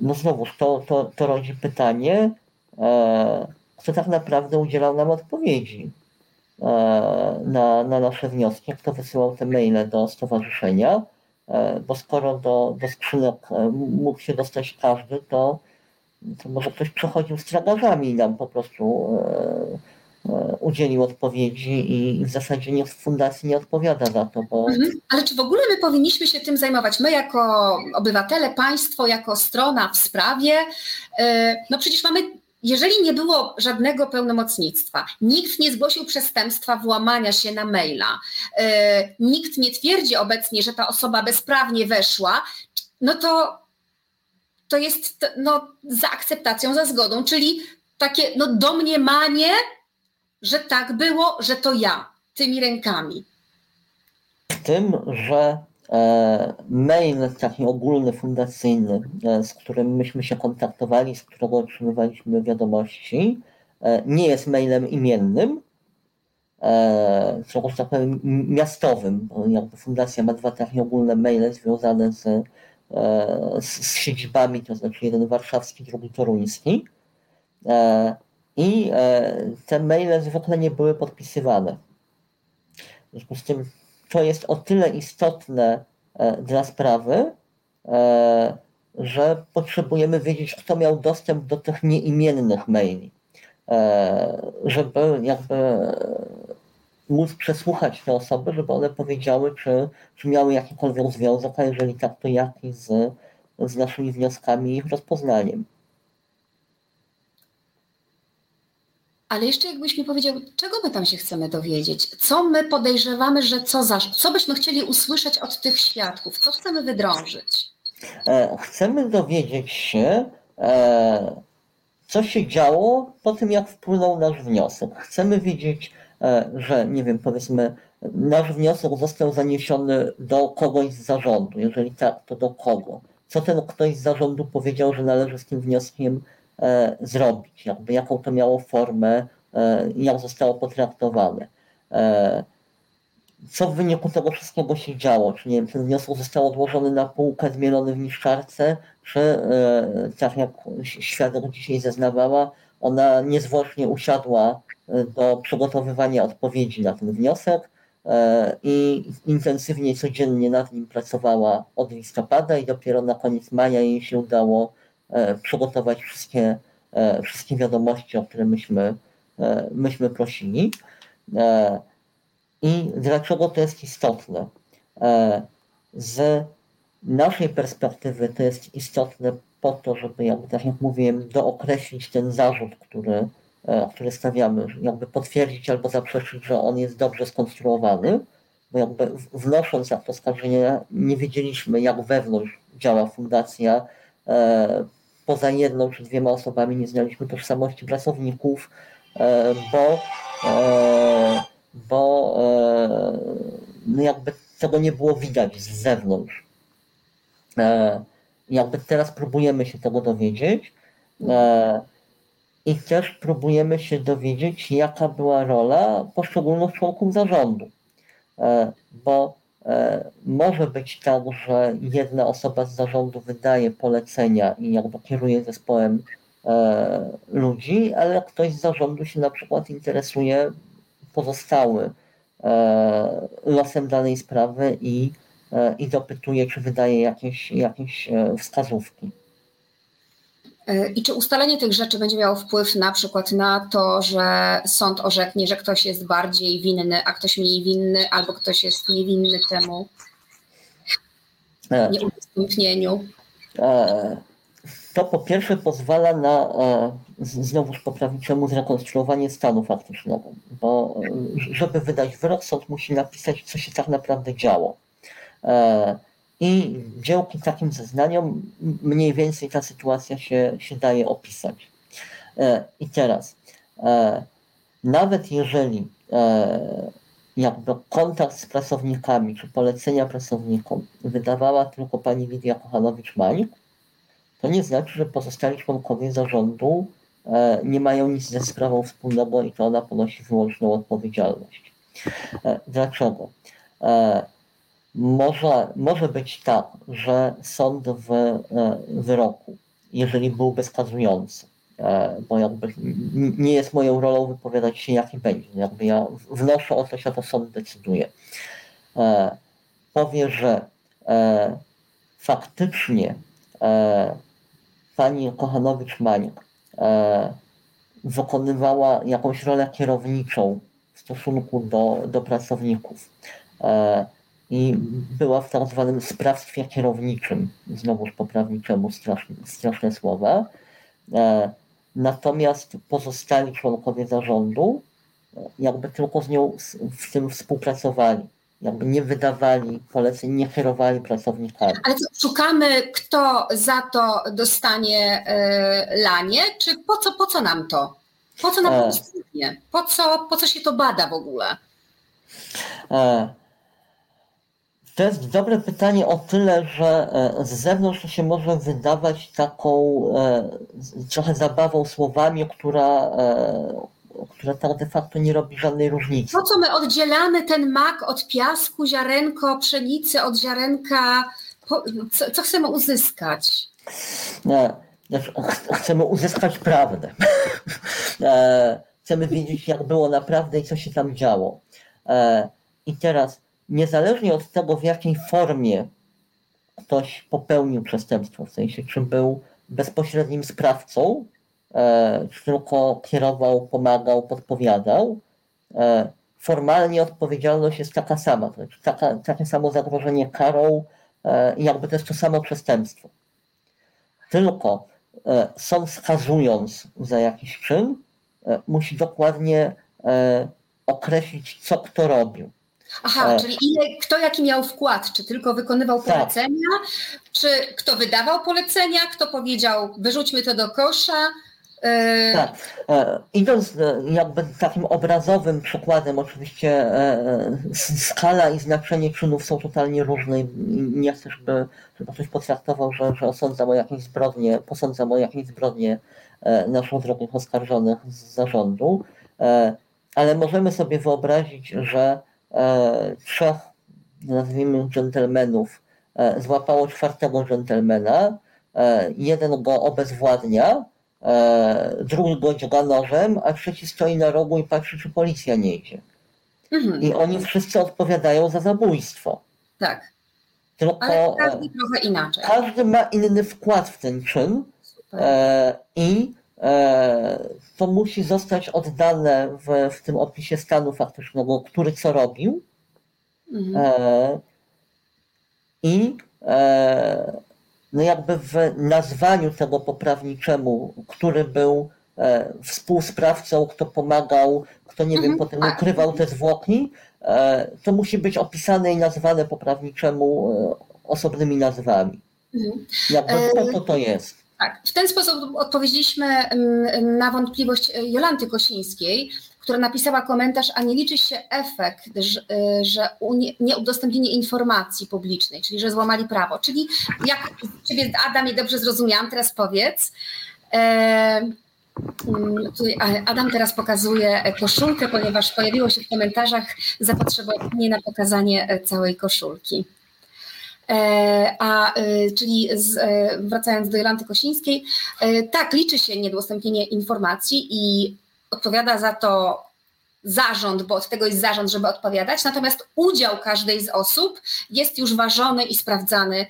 no znowuż to, to, to rodzi pytanie, kto tak naprawdę udzielał nam odpowiedzi na, na nasze wnioski, kto wysyłał te maile do stowarzyszenia, bo skoro do, do skrzynek mógł się dostać każdy, to, to może ktoś przechodził z tragarzami i nam po prostu E, udzielił odpowiedzi i w zasadzie w fundacji nie odpowiada za to. Bo... Mhm. Ale czy w ogóle my powinniśmy się tym zajmować? My jako obywatele, państwo, jako strona w sprawie, e, no przecież mamy jeżeli nie było żadnego pełnomocnictwa, nikt nie zgłosił przestępstwa włamania się na maila, e, nikt nie twierdzi obecnie, że ta osoba bezprawnie weszła, no to to jest no, za akceptacją, za zgodą, czyli takie no, domniemanie, że tak było, że to ja, tymi rękami. W tym, że mail taki ogólny, fundacyjny, e, z którym myśmy się kontaktowali, z którego otrzymywaliśmy wiadomości, e, nie jest mailem imiennym, e, że tak powiem miastowym, jakby fundacja ma dwa takie ogólne maile związane z, e, z, z siedzibami, to znaczy jeden warszawski, drugi toruński. E, i e, te maile zwykle nie były podpisywane. W związku z tym to jest o tyle istotne e, dla sprawy, e, że potrzebujemy wiedzieć, kto miał dostęp do tych nieimiennych maili, żeby jakby móc przesłuchać te osoby, żeby one powiedziały, czy, czy miały jakikolwiek związek, a jeżeli tak, to jaki z, z naszymi wnioskami i ich rozpoznaniem. Ale jeszcze jakbyś mi powiedział, czego my tam się chcemy dowiedzieć? Co my podejrzewamy, że co za, co byśmy chcieli usłyszeć od tych świadków? Co chcemy wydrążyć? E, chcemy dowiedzieć się, e, co się działo po tym, jak wpłynął nasz wniosek. Chcemy wiedzieć, e, że nie wiem, powiedzmy, nasz wniosek został zaniesiony do kogoś z zarządu. Jeżeli tak, to do kogo? Co ten ktoś z zarządu powiedział, że należy z tym wnioskiem zrobić, jakby jaką to miało formę, e, jak zostało potraktowane. E, co w wyniku tego wszystkiego się działo? Czy nie wiem, ten wniosek został odłożony na półkę, zmielony w niszczarce, czy tak jak świadek dzisiaj zeznawała, ona niezwłocznie usiadła do przygotowywania odpowiedzi na ten wniosek i intensywnie codziennie nad nim pracowała od listopada i dopiero na koniec maja jej się udało E, przygotować wszystkie, e, wszystkie wiadomości, o które myśmy, e, myśmy prosili. I dlaczego to jest istotne? Z naszej perspektywy to jest istotne po to, żeby, jak, tak jak mówiłem, dookreślić ten zarzut, który e, który stawiamy, jakby potwierdzić albo zaprzeczyć, że on jest dobrze skonstruowany, bo jakby wnosząc na to skarżenie nie wiedzieliśmy, jak wewnątrz działa fundacja. E, poza jedną czy dwiema osobami nie znaliśmy tożsamości pracowników, bo, bo no jakby tego nie było widać z zewnątrz. Jakby teraz próbujemy się tego dowiedzieć. I też próbujemy się dowiedzieć, jaka była rola poszczególnych członków zarządu. E, bo e, może być tak, że jedna osoba z zarządu wydaje polecenia i jakby kieruje zespołem e, ludzi, ale ktoś z zarządu się na przykład interesuje pozostały losem danej sprawy i, i dopytuje, czy wydaje jakieś, jakieś wskazówki. I czy ustalenie tych rzeczy będzie miało wpływ na przykład na to, że sąd orzeknie, że ktoś jest bardziej winny, a ktoś mniej winny, albo ktoś jest niewinny temu e. nieudostępnieniu? E, to po pierwsze pozwala na e, znowuż poprawniczemu zrekonstruowanie stanu faktycznego, bo żeby wydać wyrok, sąd musi napisać, co się tak naprawdę działo. I dzięki takim zeznaniom mniej więcej ta sytuacja się, się daje opisać. E, I teraz, e, nawet jeżeli e, jakby kontakt z pracownikami, czy polecenia pracownikom wydawała tylko pani Lidia Kochanowicz-Mańk, to nie znaczy, że pozostali członkowie zarządu nie mają nic ze sprawą wspólnego i to ona ponosi wyłączną odpowiedzialność. Dlaczego? Może, może być tak, że sąd w e, wyroku, jeżeli byłby skazujący, e, bo jakby nie jest moją rolą wypowiadać się, jaki będzie. Jakby ja wnoszę o to, że to sąd decyduje. E, powie, że faktycznie pani Kochanowicz-Maniak wykonywała jakąś rolę kierowniczą w stosunku do, do pracowników i była w tak zwanym sprawstwie kierowniczym, znowuż poprawniczemu straszne, straszne słowa. E, natomiast pozostali członkowie zarządu e, jakby tylko z nią w tym współpracowali. Jakby nie wydawali poleceń, nie kierowali pracownikami. Ale co, szukamy, kto za to dostanie y, lanie, czy po co, po co nam to? Po co nam to istnieje? Po co, po co się to bada w ogóle? E, to jest dobre pytanie o tyle, że e, z zewnątrz się może wydawać taką e, trochę zabawą słowami, która, e, która tak de facto nie robi żadnej różnicy. Po co my oddzielamy ten mak od piasku, ziarenko, pszenicy od ziarenka? Co, co chcemy uzyskać? Znaczy, chcemy uzyskać prawdę. Chcemy wiedzieć, jak było naprawdę i co się tam działo. I teraz niezależnie od tego, w jakiej formie ktoś popełnił przestępstwo, w sensie czy był bezpośrednim sprawcą, e, czy tylko kierował, pomagał, podpowiadał, e, formalnie odpowiedzialność jest taka sama, to znaczy taka, takie samo zagrożenie karą, e, jakby to jest to samo przestępstwo. Tylko sąd skazując za jakiś czyn, musi dokładnie określić, co kto robił. Aha, e... czyli ile, kto jaki miał wkład? Czy tylko wykonywał tak. polecenia? Czy kto wydawał polecenia? Kto powiedział, wyrzućmy to do kosza? E... Tak. E, idąc jakby takim obrazowym przykładem, oczywiście skala i znaczenie czynów są totalnie różne nie chcę, żeby, żeby ktoś potraktował, że, że osądzam o jakieś zbrodnie, posądzam o jakieś zbrodnie naszą drogich oskarżonych z zarządu, ale możemy sobie wyobrazić, że trzech, nazwijmy, dżentelmenów e, złapało czwartego dżentelmena, e, jeden go obezwładnia, drugi go dźga nożem, a trzeci stoi na rogu i patrzy, czy policja nie idzie. Mhm. I oni wszyscy odpowiadają za zabójstwo. Tak. Tylko Ale każdy trochę inaczej. Każdy ma inny wkład w ten czyn i E, to musi zostać oddane w, w tym opisie stanu faktycznego, który co robił. Mhm. E, I e, no jakby w nazwaniu tego poprawniczemu, który był e, współsprawcą, kto pomagał, kto nie wiem, Mhm, potem tak. ukrywał te zwłoki, e, to musi być opisane i nazwane po prawniczemu e, osobnymi nazwami. Mhm. Jakby E, po to to jest. Tak, w ten sposób odpowiedzieliśmy mm, na wątpliwość e, Jolanty Kosińskiej, która napisała komentarz, a nie liczy się efekt, że, e, że nieudostępnienie informacji publicznej, czyli że złamali prawo. Czyli jak Ciebie, Adamie, dobrze zrozumiałam, teraz powiedz. E, mm, Adam teraz pokazuje koszulkę, ponieważ pojawiło się w komentarzach zapotrzebowanie na pokazanie całej koszulki. E, A, e, czyli z, e, wracając do Jolanty Kosińskiej, tak, liczy się niedostępnienie informacji i odpowiada za to zarząd, bo od tego jest zarząd, żeby odpowiadać, natomiast udział każdej z osób jest już ważony i sprawdzany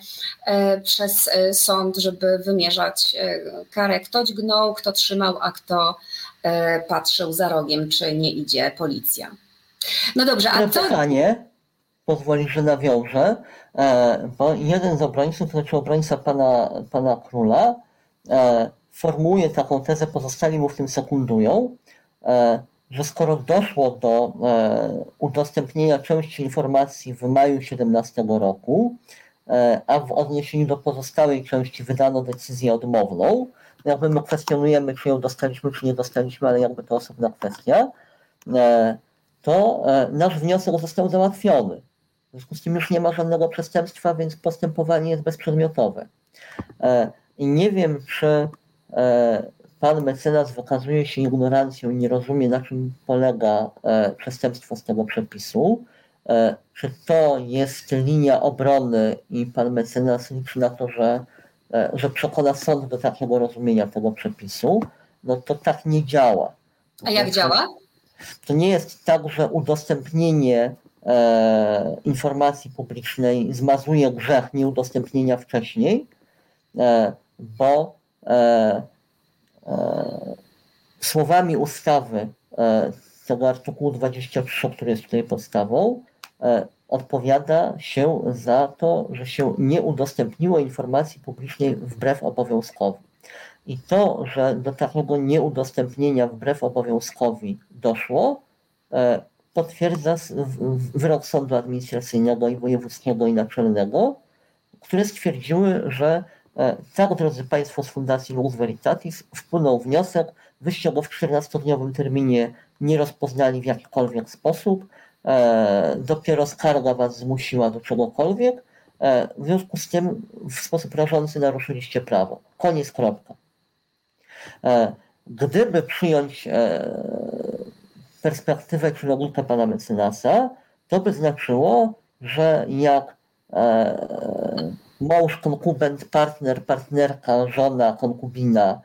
przez sąd, żeby wymierzać karę, kto dźgnął, kto trzymał, a kto patrzył za rogiem, czy nie idzie policja. No dobrze, a co... pytanie, pozwolisz, że nawiążę, bo jeden z obrońców, znaczy obrońca pana, pana króla, e, formułuje taką tezę, pozostali mu w tym sekundują, e, że skoro doszło do e, udostępnienia części informacji w maju 17 roku, e, a w odniesieniu do pozostałej części wydano decyzję odmowną, jakby my kwestionujemy, czy ją dostaliśmy, czy nie dostaliśmy, ale jakby to osobna kwestia, e, to e, nasz wniosek został załatwiony. W związku z tym już nie ma żadnego przestępstwa, więc postępowanie jest bezprzedmiotowe. E, I nie wiem, czy e, pan mecenas wykazuje się ignorancją i nie rozumie, na czym polega e, przestępstwo z tego przepisu. Czy to jest linia obrony i pan mecenas liczy na to, że, że przekona sąd do takiego rozumienia tego przepisu? No to tak nie działa. A jak działa? To nie jest tak, że udostępnienie e, informacji publicznej zmazuje grzech nieudostępnienia wcześniej, e, bo e, e, słowami ustawy e, tego artykułu 23, który jest tutaj podstawą, e, odpowiada się za to, że się nie udostępniło informacji publicznej wbrew obowiązkowi. I to, że do takiego nieudostępnienia wbrew obowiązkowi doszło, potwierdza wyrok Sądu Administracyjnego i Wojewódzkiego i Naczelnego, które stwierdziły, że e, tak, drodzy Państwo z Fundacji Lux Veritatis, wpłynął wniosek, wyście go w 14-dniowym terminie nie rozpoznali w jakikolwiek sposób, e, dopiero skarga Was zmusiła do czegokolwiek, e, w związku z tym w sposób rażący naruszyliście prawo. Koniec, kropka. Gdyby przyjąć perspektywę czy logikę pana mecenasa, to by znaczyło, że jak e, mąż, konkubent, partner, partnerka, żona, konkubina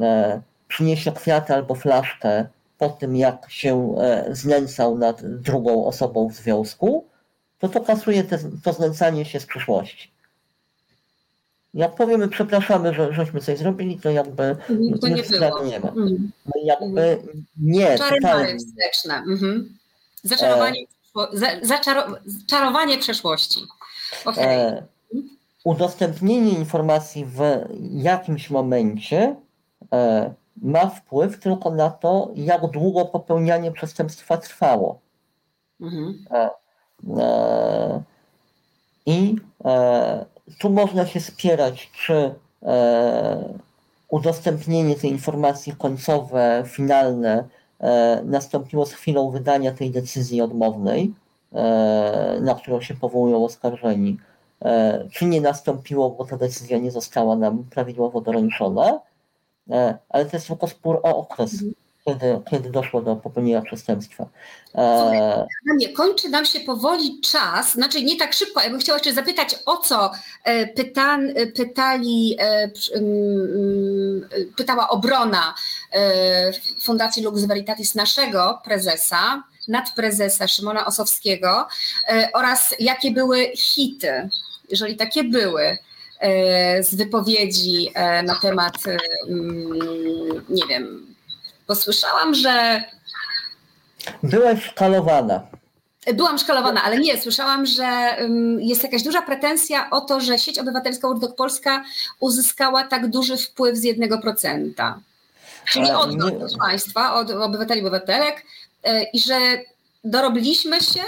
e, przyniesie kwiaty albo flaszkę po tym, jak się e, znęcał nad drugą osobą w związku, to to kasuje te, to znęcanie się z przyszłości. Jak powiemy, przepraszamy, że żeśmy coś zrobili, to jakby To nie było. sprawy nie ma. Mhm. No jakby nie, Czary mary wsteczne. Mhm. Zaczarowanie, za, zaczaro, czarowanie przeszłości. Okej. E, udostępnienie informacji w jakimś momencie e, ma wpływ tylko na to, jak długo popełnianie przestępstwa trwało. Mhm. E, I e, tu można się spierać, czy e, udostępnienie tej informacji końcowe, finalne e, nastąpiło z chwilą wydania tej decyzji odmownej, e, na którą się powołują oskarżeni, e, czy nie nastąpiło, bo ta decyzja nie została nam prawidłowo doręczona, e, ale to jest tylko spór o okres, kiedy, kiedy doszło do popełnienia przestępstwa. E, kończy nam się powoli czas, znaczy nie tak szybko. Ja bym chciała jeszcze zapytać, o co e, pytan, e, pytali, e, mm, e, pytała obrona Fundacji Lux Veritatis naszego prezesa, nadprezesa Szymona Osowskiego oraz jakie były hity, jeżeli takie były, z wypowiedzi na temat, mm, nie wiem, bo słyszałam, że Byłaś szkalowana. Byłam szkalowana, ale nie, słyszałam, że jest jakaś duża pretensja o to, że sieć obywatelska Urdok Polska uzyskała tak duży wpływ z 1%. Czyli od państwa, od obywateli, obywatelek i że dorobiliśmy się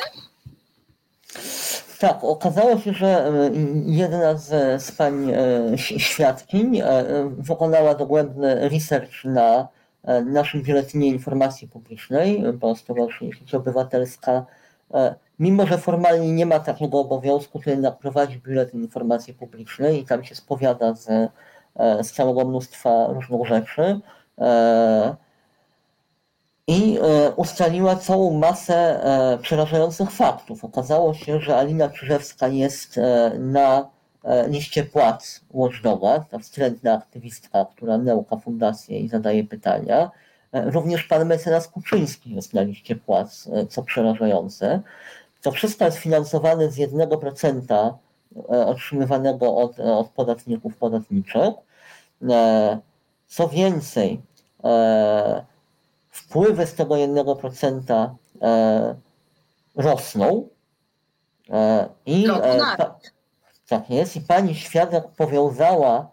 tak, okazało się, że jedna z, z pań świadkiń wykonała dogłębny research na naszym biuletynie informacji publicznej, Stowarzyszenie Sieć Obywatelska, mimo że formalnie nie ma takiego obowiązku, to jednak prowadzi biuletyn informacji publicznej i tam się spowiada z, z całego mnóstwa różnych rzeczy i e, ustaliła całą masę e, przerażających faktów. Okazało się, że Alina Krzyżewska jest e, na liście płac Watchdoga, ta wstrętna aktywistka, która neuka fundację i zadaje pytania. Również pan mecenas Kuczyński jest na liście płac, co przerażające. To wszystko jest finansowane z 1% otrzymywanego od, od podatników, podatniczek. Co więcej, wpływy z tego 1% e, rosną. E, I e, pa, tak jest, i pani świadek powiązała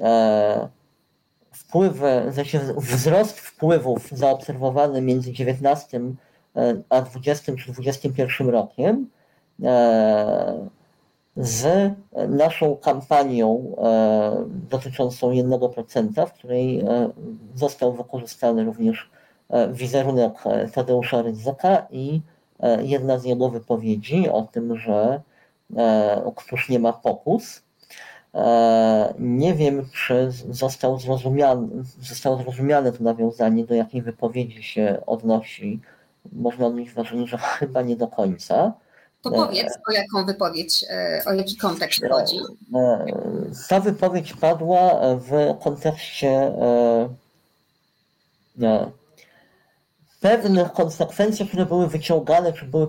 e, wpływy, znaczy wzrost wpływów zaobserwowany między 19 e, a 20 czy 21 rokiem e, z naszą kampanią dotyczącą 1%, w której został wykorzystany również E, wizerunek e, Tadeusza Rydzyka i e, jedna z jego wypowiedzi o tym, że któż nie ma pokus. Nie wiem, czy został zrozumiane, zostało zrozumiane to nawiązanie, do jakiej wypowiedzi się odnosi. Można odnieść wrażenie, że chyba nie do końca. To powiedz, o jaką wypowiedź, o jaki kontekst chodzi. Ta wypowiedź padła w kontekście pewnych konsekwencji, które były wyciągane, czy były,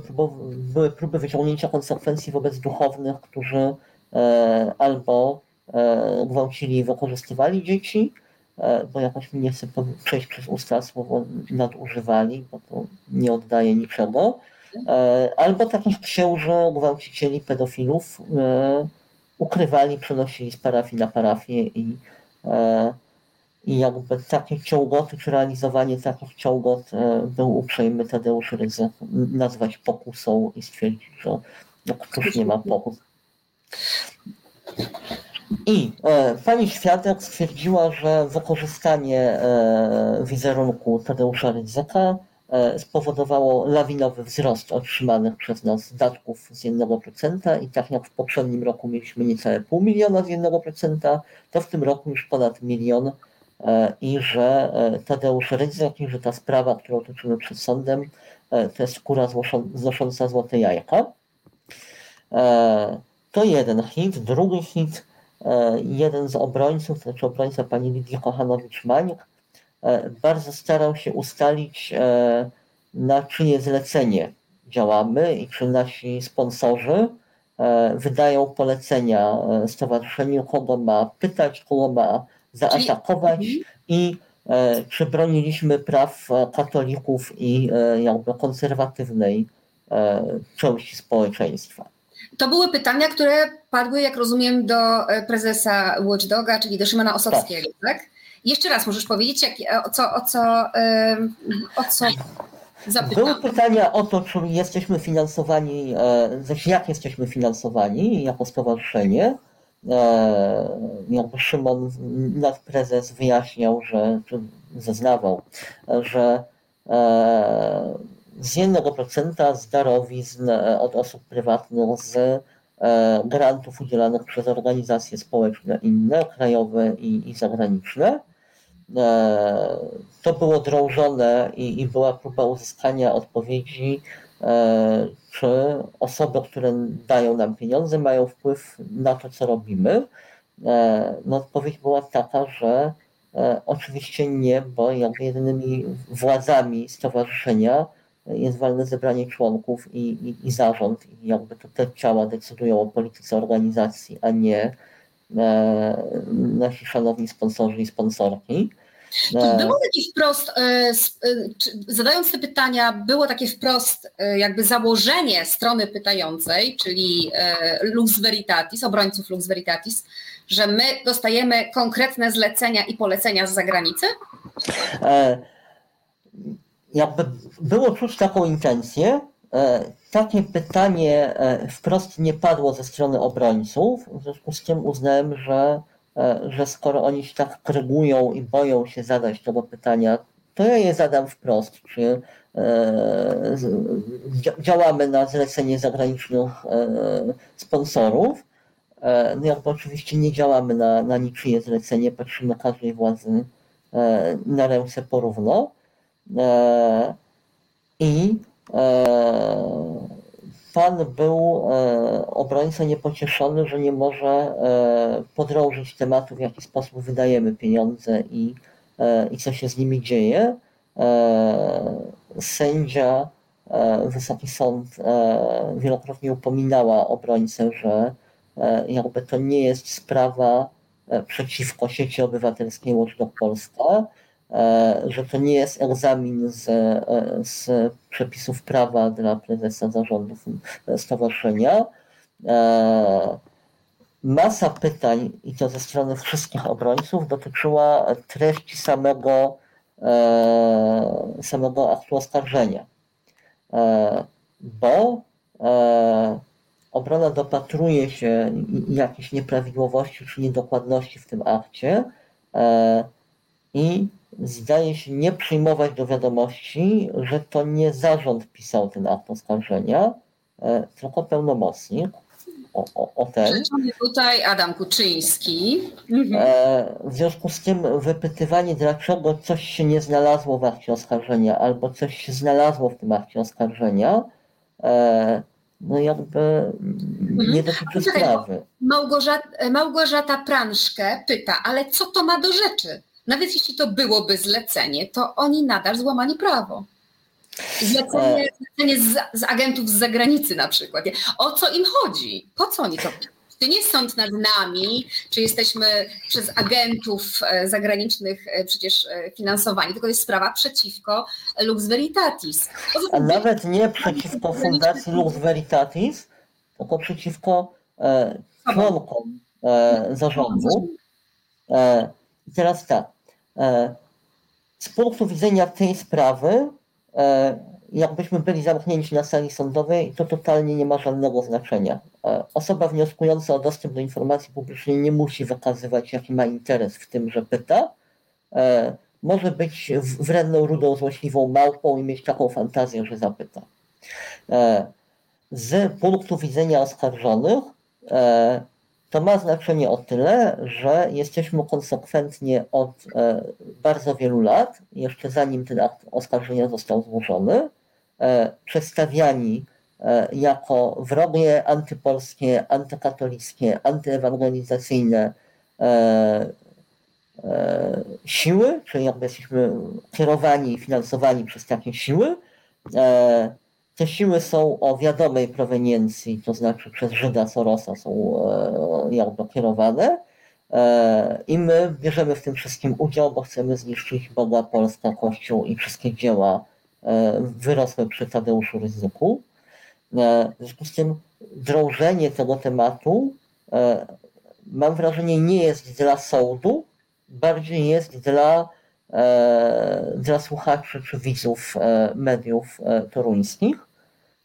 były próby wyciągnięcia konsekwencji wobec duchownych, którzy e, albo e, gwałcili i wykorzystywali dzieci, e, bo jakoś mi nie chcę przejść przez usta słowo nadużywali, bo to nie oddaje niczego, albo takich księży, gwałcicieli, pedofilów ukrywali, przenosili z parafii na parafię i i jakby ciągoty, czy realizowanie takich ciągot e, był uprzejmy Tadeusz Rydzyk nazwać pokusą i stwierdzić, że no, nie ma pokus. I e, pani świadek stwierdziła, że wykorzystanie e, wizerunku Tadeusza Rydzyka e, spowodowało lawinowy wzrost otrzymanych przez nas datków z 1% i tak jak w poprzednim roku mieliśmy niecałe pół miliona z 1%, to w tym roku już ponad milion i że e, Tadeusz Rydzyk że ta sprawa, którą toczymy przed sądem, e, to jest skóra znosząca złote jajka. To jeden hit. Drugi hit, jeden z obrońców, to znaczy obrońca pani Lidii Kochanowicz-Mańk, bardzo starał się ustalić, na czyje zlecenie działamy i czy nasi sponsorzy wydają polecenia stowarzyszeniu, kogo ma pytać, kogo ma zaatakować Czyli... i e, czy broniliśmy praw e, katolików i e, jakby konserwatywnej części społeczeństwa. To były pytania, które padły, jak rozumiem, do prezesa Watchdoga, czyli do Szymona Osowskiego, tak? tak? Jeszcze raz możesz powiedzieć, jak, o co, o co, o co. Były pytania o to, czy jesteśmy finansowani, jak jesteśmy finansowani jako stowarzyszenie, E, jakby Szymon nadprezes wyjaśniał, że, czy zeznawał, że e, z 1% z darowizn e, od osób prywatnych, z grantów udzielanych przez organizacje społeczne inne, krajowe i, i zagraniczne. To było drążone i, i była próba uzyskania odpowiedzi E, czy osoby, które dają nam pieniądze, mają wpływ na to, co robimy? E, no odpowiedź była taka, że e, oczywiście nie, bo jakby jedynymi władzami stowarzyszenia jest walne zebranie członków i, i, i zarząd i jakby to te ciała decydują o polityce organizacji, a nie nasi szanowni sponsorzy i sponsorki. To było takie wprost, e, e, zadając te pytania, było takie wprost e, jakby założenie strony pytającej, czyli Lux Veritatis, obrońców Lux Veritatis, że my dostajemy konkretne zlecenia i polecenia z zagranicy? Jakby było czuć taką intencję, takie pytanie wprost nie padło ze strony obrońców, w związku z tym uznałem, że, że skoro oni się tak krygują i boją się zadać tego pytania, to ja je zadam wprost, czy działamy na zlecenie zagranicznych sponsorów. No jakby oczywiście nie działamy na, na niczyje zlecenie, patrzymy każdej władzy na ręce porówno. E, I e, pan był e, obrońca niepocieszony, że nie może podrążyć tematu, w jaki sposób wydajemy pieniądze i, i co się z nimi dzieje. Sędzia, Wysoki Sąd wielokrotnie upominała obrońcę, że jakby to nie jest sprawa przeciwko sieci obywatelskiej Watchdog Polska, E, że to nie jest egzamin z, e, z przepisów prawa dla prezesa zarządów stowarzyszenia. E, masa pytań, i to ze strony wszystkich obrońców, dotyczyła treści samego, samego aktu oskarżenia. Bo obrona dopatruje się jakichś nieprawidłowości czy niedokładności w tym akcie i zdaje się nie przyjmować do wiadomości, że to nie zarząd pisał ten akt oskarżenia, e, tylko pełnomocnik. O, o, o ten. tutaj Adam Kuczyński. Mhm. E, w związku z tym wypytywanie, dlaczego coś się nie znalazło w akcie oskarżenia, albo coś się znalazło w tym akcie oskarżenia, e, no jakby mhm. nie dotyczy sprawy. Małgorzata, Małgorzata Pranszkę pyta, ale co to ma do rzeczy? Nawet jeśli to byłoby zlecenie, to oni nadal złamali prawo. Zlecenie, e. zlecenie z, z, agentów z zagranicy na przykład. O co im chodzi? Po co oni to? To nie sąd nad nami, czy jesteśmy przez agentów e, zagranicznych e, przecież finansowani, tylko jest sprawa przeciwko Lux Veritatis. A nawet nie przeciwko Fundacji Lux Veritatis, tylko przeciwko członkom zarządu. I teraz tak, E, z punktu widzenia tej sprawy, e, jakbyśmy byli zamknięci na sali sądowej, to totalnie nie ma żadnego znaczenia. E, osoba wnioskująca o dostęp do informacji publicznej nie musi wykazywać, jaki ma interes w tym, że pyta. Może być wredną, rudą, złośliwą małpą i mieć taką fantazję, że zapyta. Z punktu widzenia oskarżonych, to ma znaczenie o tyle, że jesteśmy konsekwentnie od e, bardzo wielu lat, jeszcze zanim ten akt oskarżenia został złożony, e, przedstawiani e, jako wrogie antypolskie, antykatolickie, antyewangelizacyjne siły, czyli jakby jesteśmy kierowani i finansowani przez takie siły, te siły są o wiadomej proweniencji, to znaczy przez Żyda Sorosa są e, jakby kierowane e, i my bierzemy w tym wszystkim udział, bo chcemy zniszczyć Boga, Polska, Kościół i wszystkie dzieła e, wyrosłe przy Tadeuszu Ryzyku. W związku z tym drążenie tego tematu mam wrażenie nie jest dla sądu, bardziej jest dla dla słuchaczy czy widzów mediów toruńskich.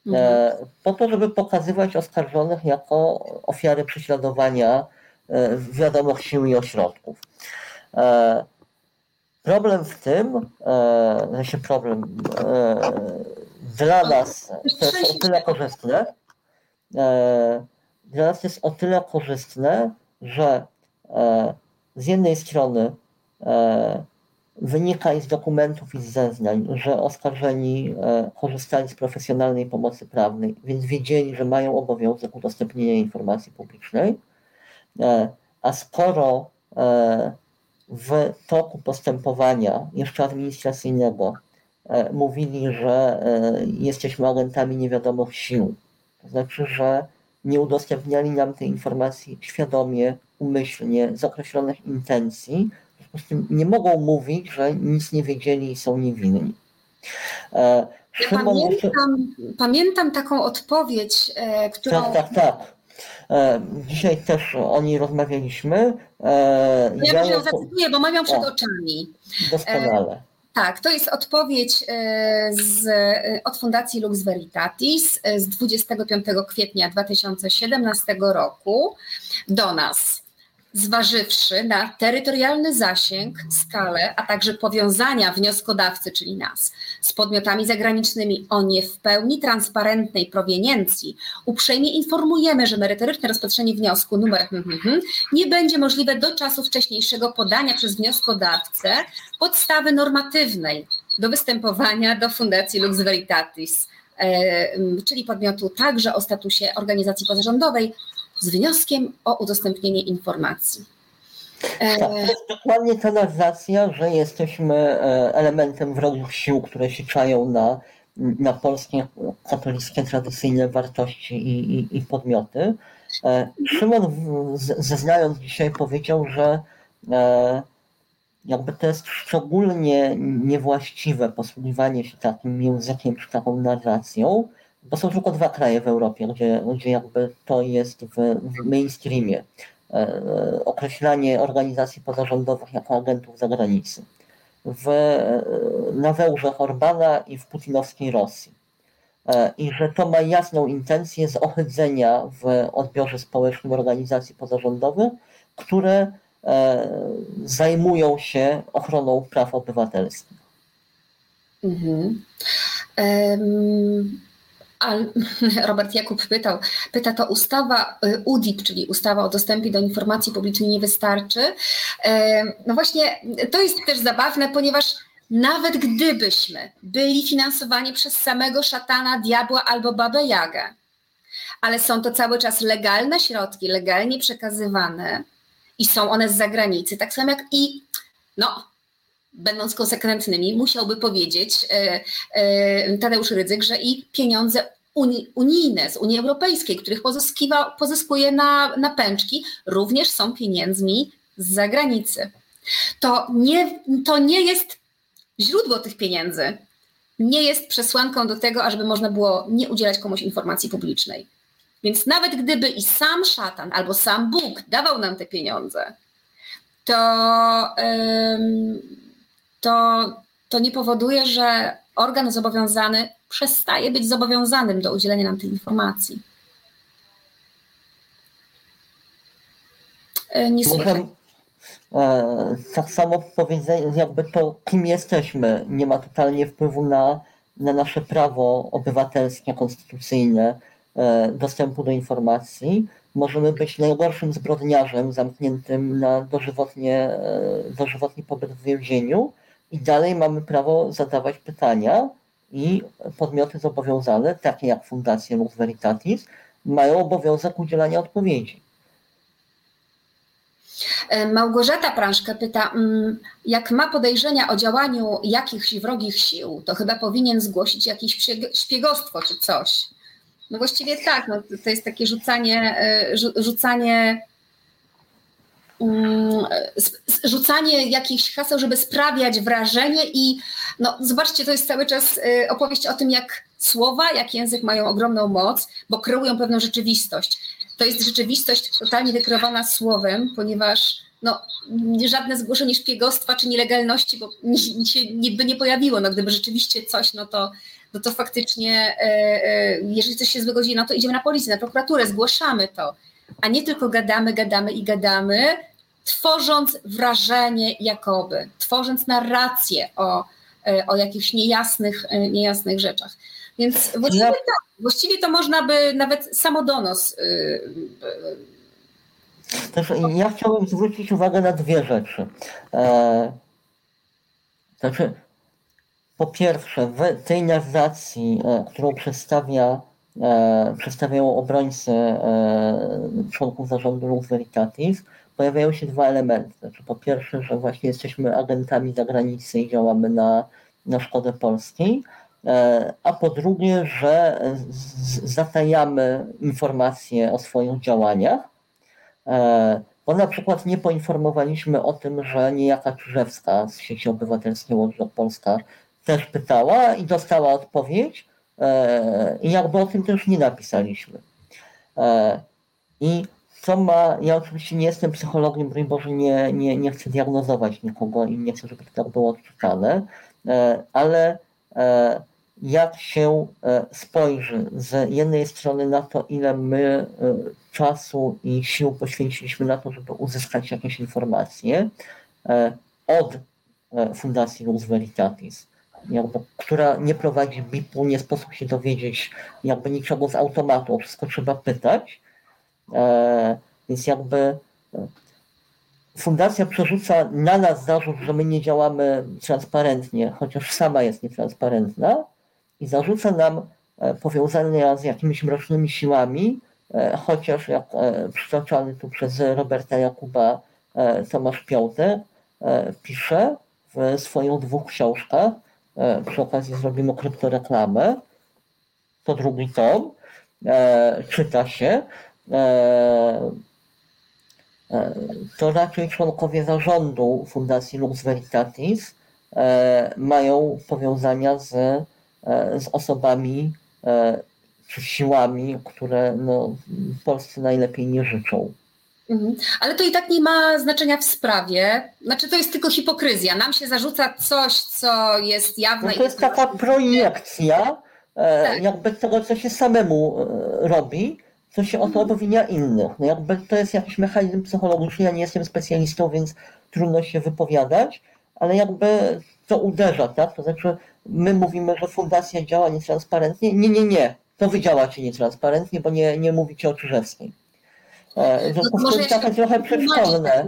Mhm. E, po to, żeby pokazywać oskarżonych jako ofiary prześladowania e, wiadomych sił i ośrodków. E, problem w tym, znaczy problem dla nas to jest o tyle korzystne, dla nas jest o tyle korzystne, że z jednej strony Wynika z dokumentów i z zeznań, że oskarżeni e, korzystali z profesjonalnej pomocy prawnej, więc wiedzieli, że mają obowiązek udostępnienia informacji publicznej. E, a skoro e, w toku postępowania, jeszcze administracyjnego, mówili, że jesteśmy agentami niewiadomych sił, to znaczy, że nie udostępniali nam tej informacji świadomie, umyślnie, z określonych intencji, nie mogą mówić, że nic nie wiedzieli i są niewinni. E, ja pamiętam, pamiętam taką odpowiedź, e, którą. Tak, tak, tak. Dzisiaj też o niej rozmawialiśmy. Ja, ja ją zacytuję, bo mam ją przed o, oczami. Doskonale. Tak, to jest odpowiedź z, od Fundacji Lux Veritatis z 25 kwietnia 2017 roku do nas zważywszy na terytorialny zasięg, skalę, a także powiązania wnioskodawcy, czyli nas, z podmiotami zagranicznymi o nie w pełni transparentnej proweniencji, uprzejmie informujemy, że merytoryczne rozpatrzenie wniosku numer hmm, hmm, hmm, nie będzie możliwe do czasu wcześniejszego podania przez wnioskodawcę podstawy normatywnej do występowania do Fundacji Lux Veritatis, e, czyli podmiotu także o statusie organizacji pozarządowej, z wnioskiem o udostępnienie informacji. Tak, to jest dokładnie ta narracja, że jesteśmy e, elementem wrogich sił, które się czają na, na polskie katolickie tradycyjne wartości i, i, i podmioty. E, Szymon zeznając dzisiaj powiedział, że e, jakby to jest szczególnie niewłaściwe posługiwanie się takim językiem czy taką narracją, bo są tylko dwa kraje w Europie, gdzie, gdzie jakby to jest w, w mainstreamie. E, e, określanie organizacji pozarządowych jako agentów zagranicy. W, e, na Węgrzech Orbana i w putinowskiej Rosji. I że to ma jasną intencję zohydzenia w odbiorze społecznym organizacji pozarządowych, które zajmują się ochroną praw obywatelskich. Mhm. Um Robert Jakub pytał, pyta to ustawa y, UDIP, czyli ustawa o dostępie do informacji publicznej nie wystarczy. No właśnie, to jest też zabawne, ponieważ nawet gdybyśmy byli finansowani przez samego szatana, diabła albo babę Jagę, ale są to cały czas legalne środki, legalnie przekazywane i są one z zagranicy, tak samo jak i no, będąc konsekwentnymi, musiałby powiedzieć e, e, Tadeusz Rydzyk, że i pieniądze uni, unijne z Unii Europejskiej, których pozyskuje na, na pęczki, również są pieniędzmi z zagranicy. To nie, to nie jest źródło tych pieniędzy, nie jest przesłanką do tego, ażeby można było nie udzielać komuś informacji publicznej. Więc nawet gdyby i sam szatan albo sam Bóg dawał nam te pieniądze, to to, to nie powoduje, że organ zobowiązany przestaje być zobowiązanym do udzielenia nam tej informacji. E, nie słychać. E, tak samo powiedzenie, jakby to, kim jesteśmy, nie ma totalnie wpływu na, na nasze prawo obywatelskie, konstytucyjne e, dostępu do informacji. Możemy być najgorszym zbrodniarzem zamkniętym na dożywotnie, dożywotni pobyt w więzieniu, i dalej mamy prawo zadawać pytania i podmioty zobowiązane, takie jak Fundacja Lux Veritatis, mają obowiązek udzielania odpowiedzi. E, Małgorzata Prążka pyta, mm, jak ma podejrzenia o działaniu jakichś wrogich sił, to chyba powinien zgłosić jakieś szpiegostwo czy coś. No właściwie tak, no to jest takie rzucanie, e, rzucanie rzucanie jakichś haseł, żeby sprawiać wrażenie i no zobaczcie, to jest cały czas y, opowieść o tym, jak słowa, jak język mają ogromną moc, bo kreują pewną rzeczywistość. To jest rzeczywistość totalnie wykreowana słowem, ponieważ no, żadne zgłoszenie szpiegostwa czy nielegalności bo się by nie pojawiło. No, gdyby rzeczywiście coś, no to, no to faktycznie, e, e, jeżeli coś się złego dzieje, no to idziemy na policję, na prokuraturę, zgłaszamy to, a nie tylko gadamy, gadamy i gadamy, tworząc wrażenie jakoby, tworząc narrację o, e, o jakichś niejasnych, e, niejasnych rzeczach. Więc właściwie, no. tak, właściwie to można by nawet samodonos. Też ja chciałbym zwrócić uwagę na dwie rzeczy. E, znaczy, po pierwsze, w tej narracji, którą przedstawia, przedstawiają obrońcy członków zarządu Lux Veritatis, pojawiają się dwa elementy. Znaczy, po pierwsze, że właśnie jesteśmy agentami zagranicy i działamy na, na szkodę polskiej, e, a po drugie, że zatajamy informacje o swoich działaniach, e, bo na przykład nie poinformowaliśmy o tym, że niejaka Czyżewska z sieci obywatelskiej Łodzi Polska też pytała i dostała odpowiedź e, i jakby o tym też nie napisaliśmy. I co ma, ja oczywiście nie jestem psychologiem, broń Boże, nie, nie, nie chcę diagnozować nikogo i nie chcę, żeby to tak było odczytane, ale jak się spojrzy z jednej strony na to, ile my czasu i sił poświęciliśmy na to, żeby uzyskać jakieś informacje od Fundacji Lux Veritatis, jakby, która nie prowadzi BIP-u, nie sposób się dowiedzieć jakby niczego z automatu, o wszystko trzeba pytać. E, więc jakby e, fundacja przerzuca na nas zarzut, że my nie działamy transparentnie, chociaż sama jest nietransparentna i zarzuca nam e, powiązania z jakimiś mrocznymi siłami, chociaż jak przytaczany tu przez Roberta Jakuba Tomasz Piątek pisze w swoich dwóch książkach, przy okazji zrobimy kryptoreklamę, to drugi tom, czyta się, to raczej członkowie zarządu Fundacji Lux Veritatis e, mają powiązania z, e, z osobami e, czy siłami, które no, Polsce najlepiej nie życzą. Mhm. Ale to i tak nie ma znaczenia w sprawie. Znaczy, to jest tylko hipokryzja. Nam się zarzuca coś, co jest jawne. No to jest taka projekcja tak. jakby tego, co się samemu robi co się o to innych. No jakby to jest jakiś mechanizm psychologiczny, ja nie jestem specjalistą, więc trudno się wypowiadać, ale jakby to uderza, tak? To znaczy my mówimy, że fundacja działa nietransparentnie. Nie, nie, nie. To wy działacie nietransparentnie, bo nie, nie mówicie o Czyżewskiej. E, w związku z tym trochę, trochę przedszkolne.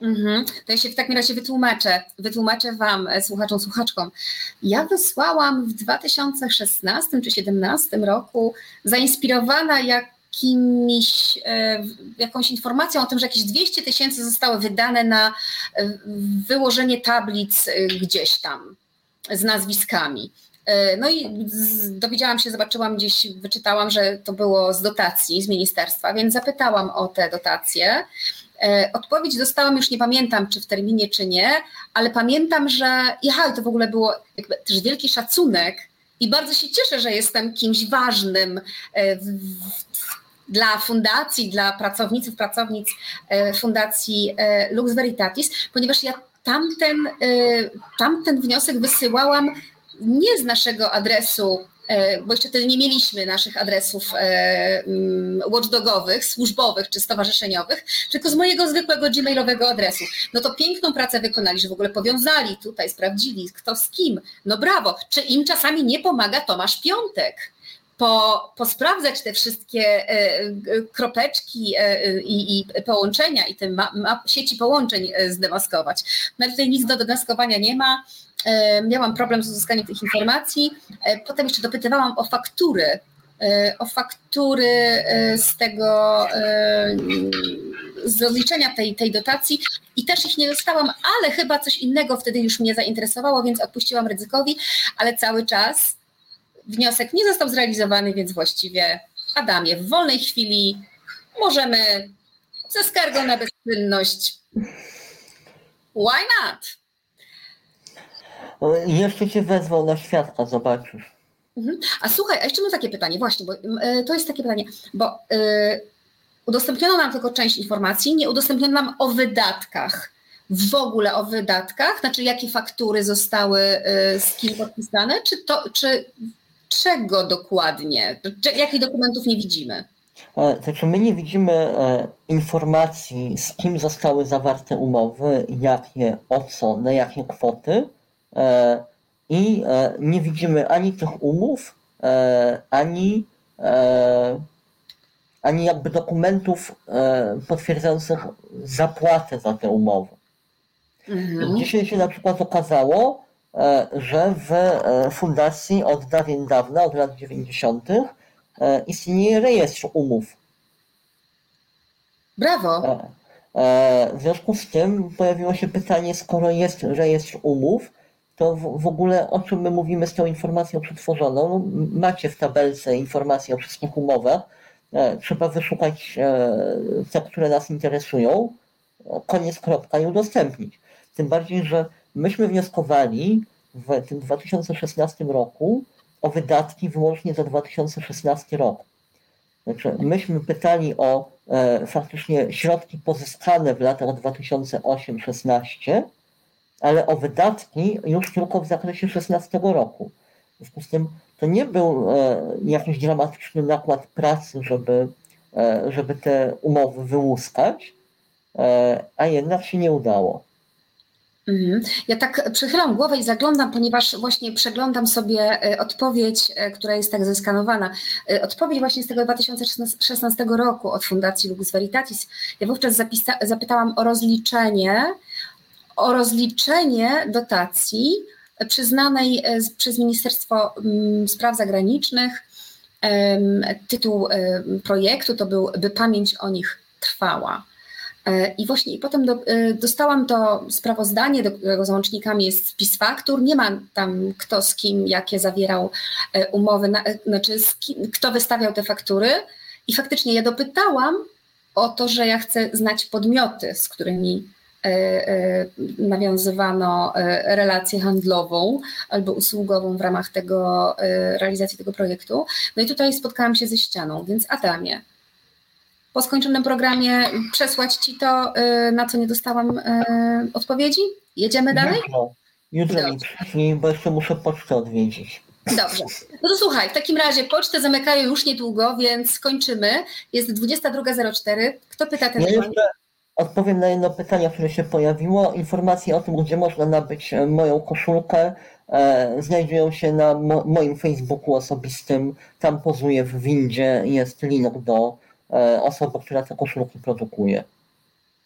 Mhm. To ja się w takim razie wytłumaczę. Wytłumaczę Wam, e, słuchaczom, słuchaczkom. Ja wysłałam w 2016 czy 2017 roku, zainspirowana jakimiś, e, jakąś informacją o tym, że jakieś 200 tysięcy zostały wydane na e, wyłożenie tablic gdzieś tam z nazwiskami. No i dowiedziałam się, zobaczyłam gdzieś, wyczytałam, że to było z dotacji z ministerstwa, więc zapytałam o te dotacje. E, odpowiedź dostałam, już nie pamiętam, czy w terminie, czy nie, ale pamiętam, że jechał, to w ogóle było też wielki szacunek i bardzo się cieszę, że jestem kimś ważnym e, dla fundacji, dla pracowników, pracownic e, Fundacji Lux Veritatis, ponieważ ja tamten, tamten wniosek wysyłałam nie z naszego adresu bo jeszcze wtedy nie mieliśmy naszych adresów e, mm, watchdogowych, służbowych czy stowarzyszeniowych, tylko z mojego zwykłego gmailowego adresu. No to piękną pracę wykonali, że w ogóle powiązali tutaj, sprawdzili kto z kim. No brawo. Czy im czasami nie pomaga Tomasz Piątek? Po, posprawdzać te wszystkie e, kropeczki i, i połączenia i te ma, ma, sieci połączeń zdemaskować. No tutaj nic do demaskowania nie ma. E, miałam problem z uzyskaniem tych informacji. E, potem jeszcze dopytywałam o faktury, e, o faktury z tego, z rozliczenia tej, tej dotacji i też ich nie dostałam, ale chyba coś innego wtedy już mnie zainteresowało, więc odpuściłam ryzykowi, ale cały czas wniosek nie został zrealizowany, więc właściwie Adamie, w wolnej chwili możemy ze skargą na bezczynność. Why not? Jeszcze cię wezwał na świadka, zobaczysz. Mhm. A słuchaj, a jeszcze mam takie pytanie, właśnie, bo y, to jest takie pytanie, bo y, udostępniono nam tylko część informacji, nie udostępniono nam o wydatkach. W ogóle o wydatkach, znaczy jakie faktury zostały y, z kim podpisane, czy to, czy czego dokładnie, jakich dokumentów nie widzimy? Znaczy my nie widzimy e, informacji, z kim zostały zawarte umowy, jakie, o co, na jakie kwoty. E, i e, nie widzimy ani tych umów, e, ani, ani jakby dokumentów potwierdzających zapłatę za te umowy. Mhm. Dzisiaj się na przykład okazało, że w fundacji od dawien dawna, od lat 90., istnieje rejestr umów. Brawo. W związku z tym pojawiło się pytanie, skoro jest rejestr umów, to w, ogóle o czym my mówimy z tą informacją przetworzoną? No, macie w tabelce informacje o wszystkich umowach. E, trzeba wyszukać e, te, które nas interesują, koniec kropka i udostępnić. Tym bardziej, że myśmy wnioskowali w tym 2016 roku o wydatki wyłącznie za 2016 rok. Znaczy, myśmy pytali o e, faktycznie środki pozyskane w latach 2008-16, ale o wydatki już tylko w zakresie 16 roku. W związku z tym to nie był e, jakiś dramatyczny nakład pracy, żeby, e, żeby te umowy wyłuskać, e, a jednak się nie udało. Mhm. Ja tak przychylam głowę i zaglądam, ponieważ właśnie przeglądam sobie e, odpowiedź, e, która jest tak zeskanowana. E, odpowiedź właśnie z tego 2016 roku od Fundacji Lux Veritatis. Ja wówczas zapisa- zapytałam o rozliczenie, o rozliczenie dotacji przyznanej przez Ministerstwo mm, Spraw Zagranicznych. Tytuł projektu to był By pamięć o nich trwała. E, I właśnie i potem do, e, dostałam to sprawozdanie, do którego załącznikami jest spis faktur. Nie ma tam kto z kim, jakie zawierał e, umowy, na, znaczy kim, kto wystawiał te faktury. I faktycznie ja dopytałam o to, że ja chcę znać podmioty, z którymi nawiązywano relację handlową albo usługową w ramach tego realizacji tego projektu. No i tutaj spotkałam się ze ścianą, więc Adamie, po skończonym programie przesłać Ci to, y, na co nie dostałam y, odpowiedzi? Jedziemy dalej? Jutro, jutro mi bo jeszcze muszę pocztę odwiedzić. Dobrze. No to słuchaj, w takim razie pocztę zamykają już niedługo, więc skończymy. Jest 22.04. Kto pyta ten ja jeszcze odpowiem na jedno pytanie, które się pojawiło. Informacje o tym, gdzie można nabyć e, moją koszulkę, e, znajdują się na mo moim Facebooku osobistym. Tam pozuję w windzie, jest link do osoba, która te koszulki produkuje.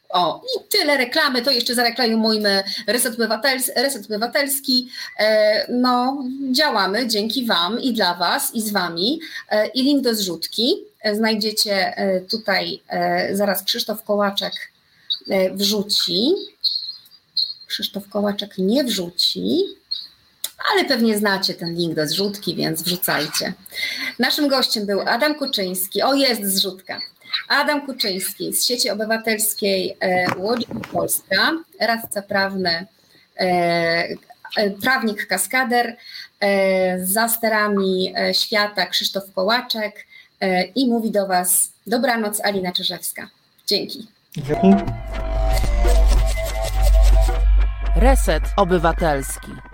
O, i tyle reklamy, to jeszcze zareklamujmy Reset, Obywatels Reset Obywatelski. E, no, działamy dzięki Wam i dla Was i z Wami. E, I link do zrzutki znajdziecie tutaj, zaraz Krzysztof Kołaczek wrzuci. Krzysztof Kołaczek nie wrzuci ale pewnie znacie ten link do zrzutki, więc wrzucajcie. Naszym gościem był Adam Kuczyński. O, jest zrzutka. Adam Kuczyński z sieci obywatelskiej e, Łodzi Polska, radca prawny, e, e, prawnik kaskader, za sterami świata Krzysztof Kołaczek i mówi do Was dobranoc Alina Czyżewska. Dzięki. Dzięki. Reset Obywatelski.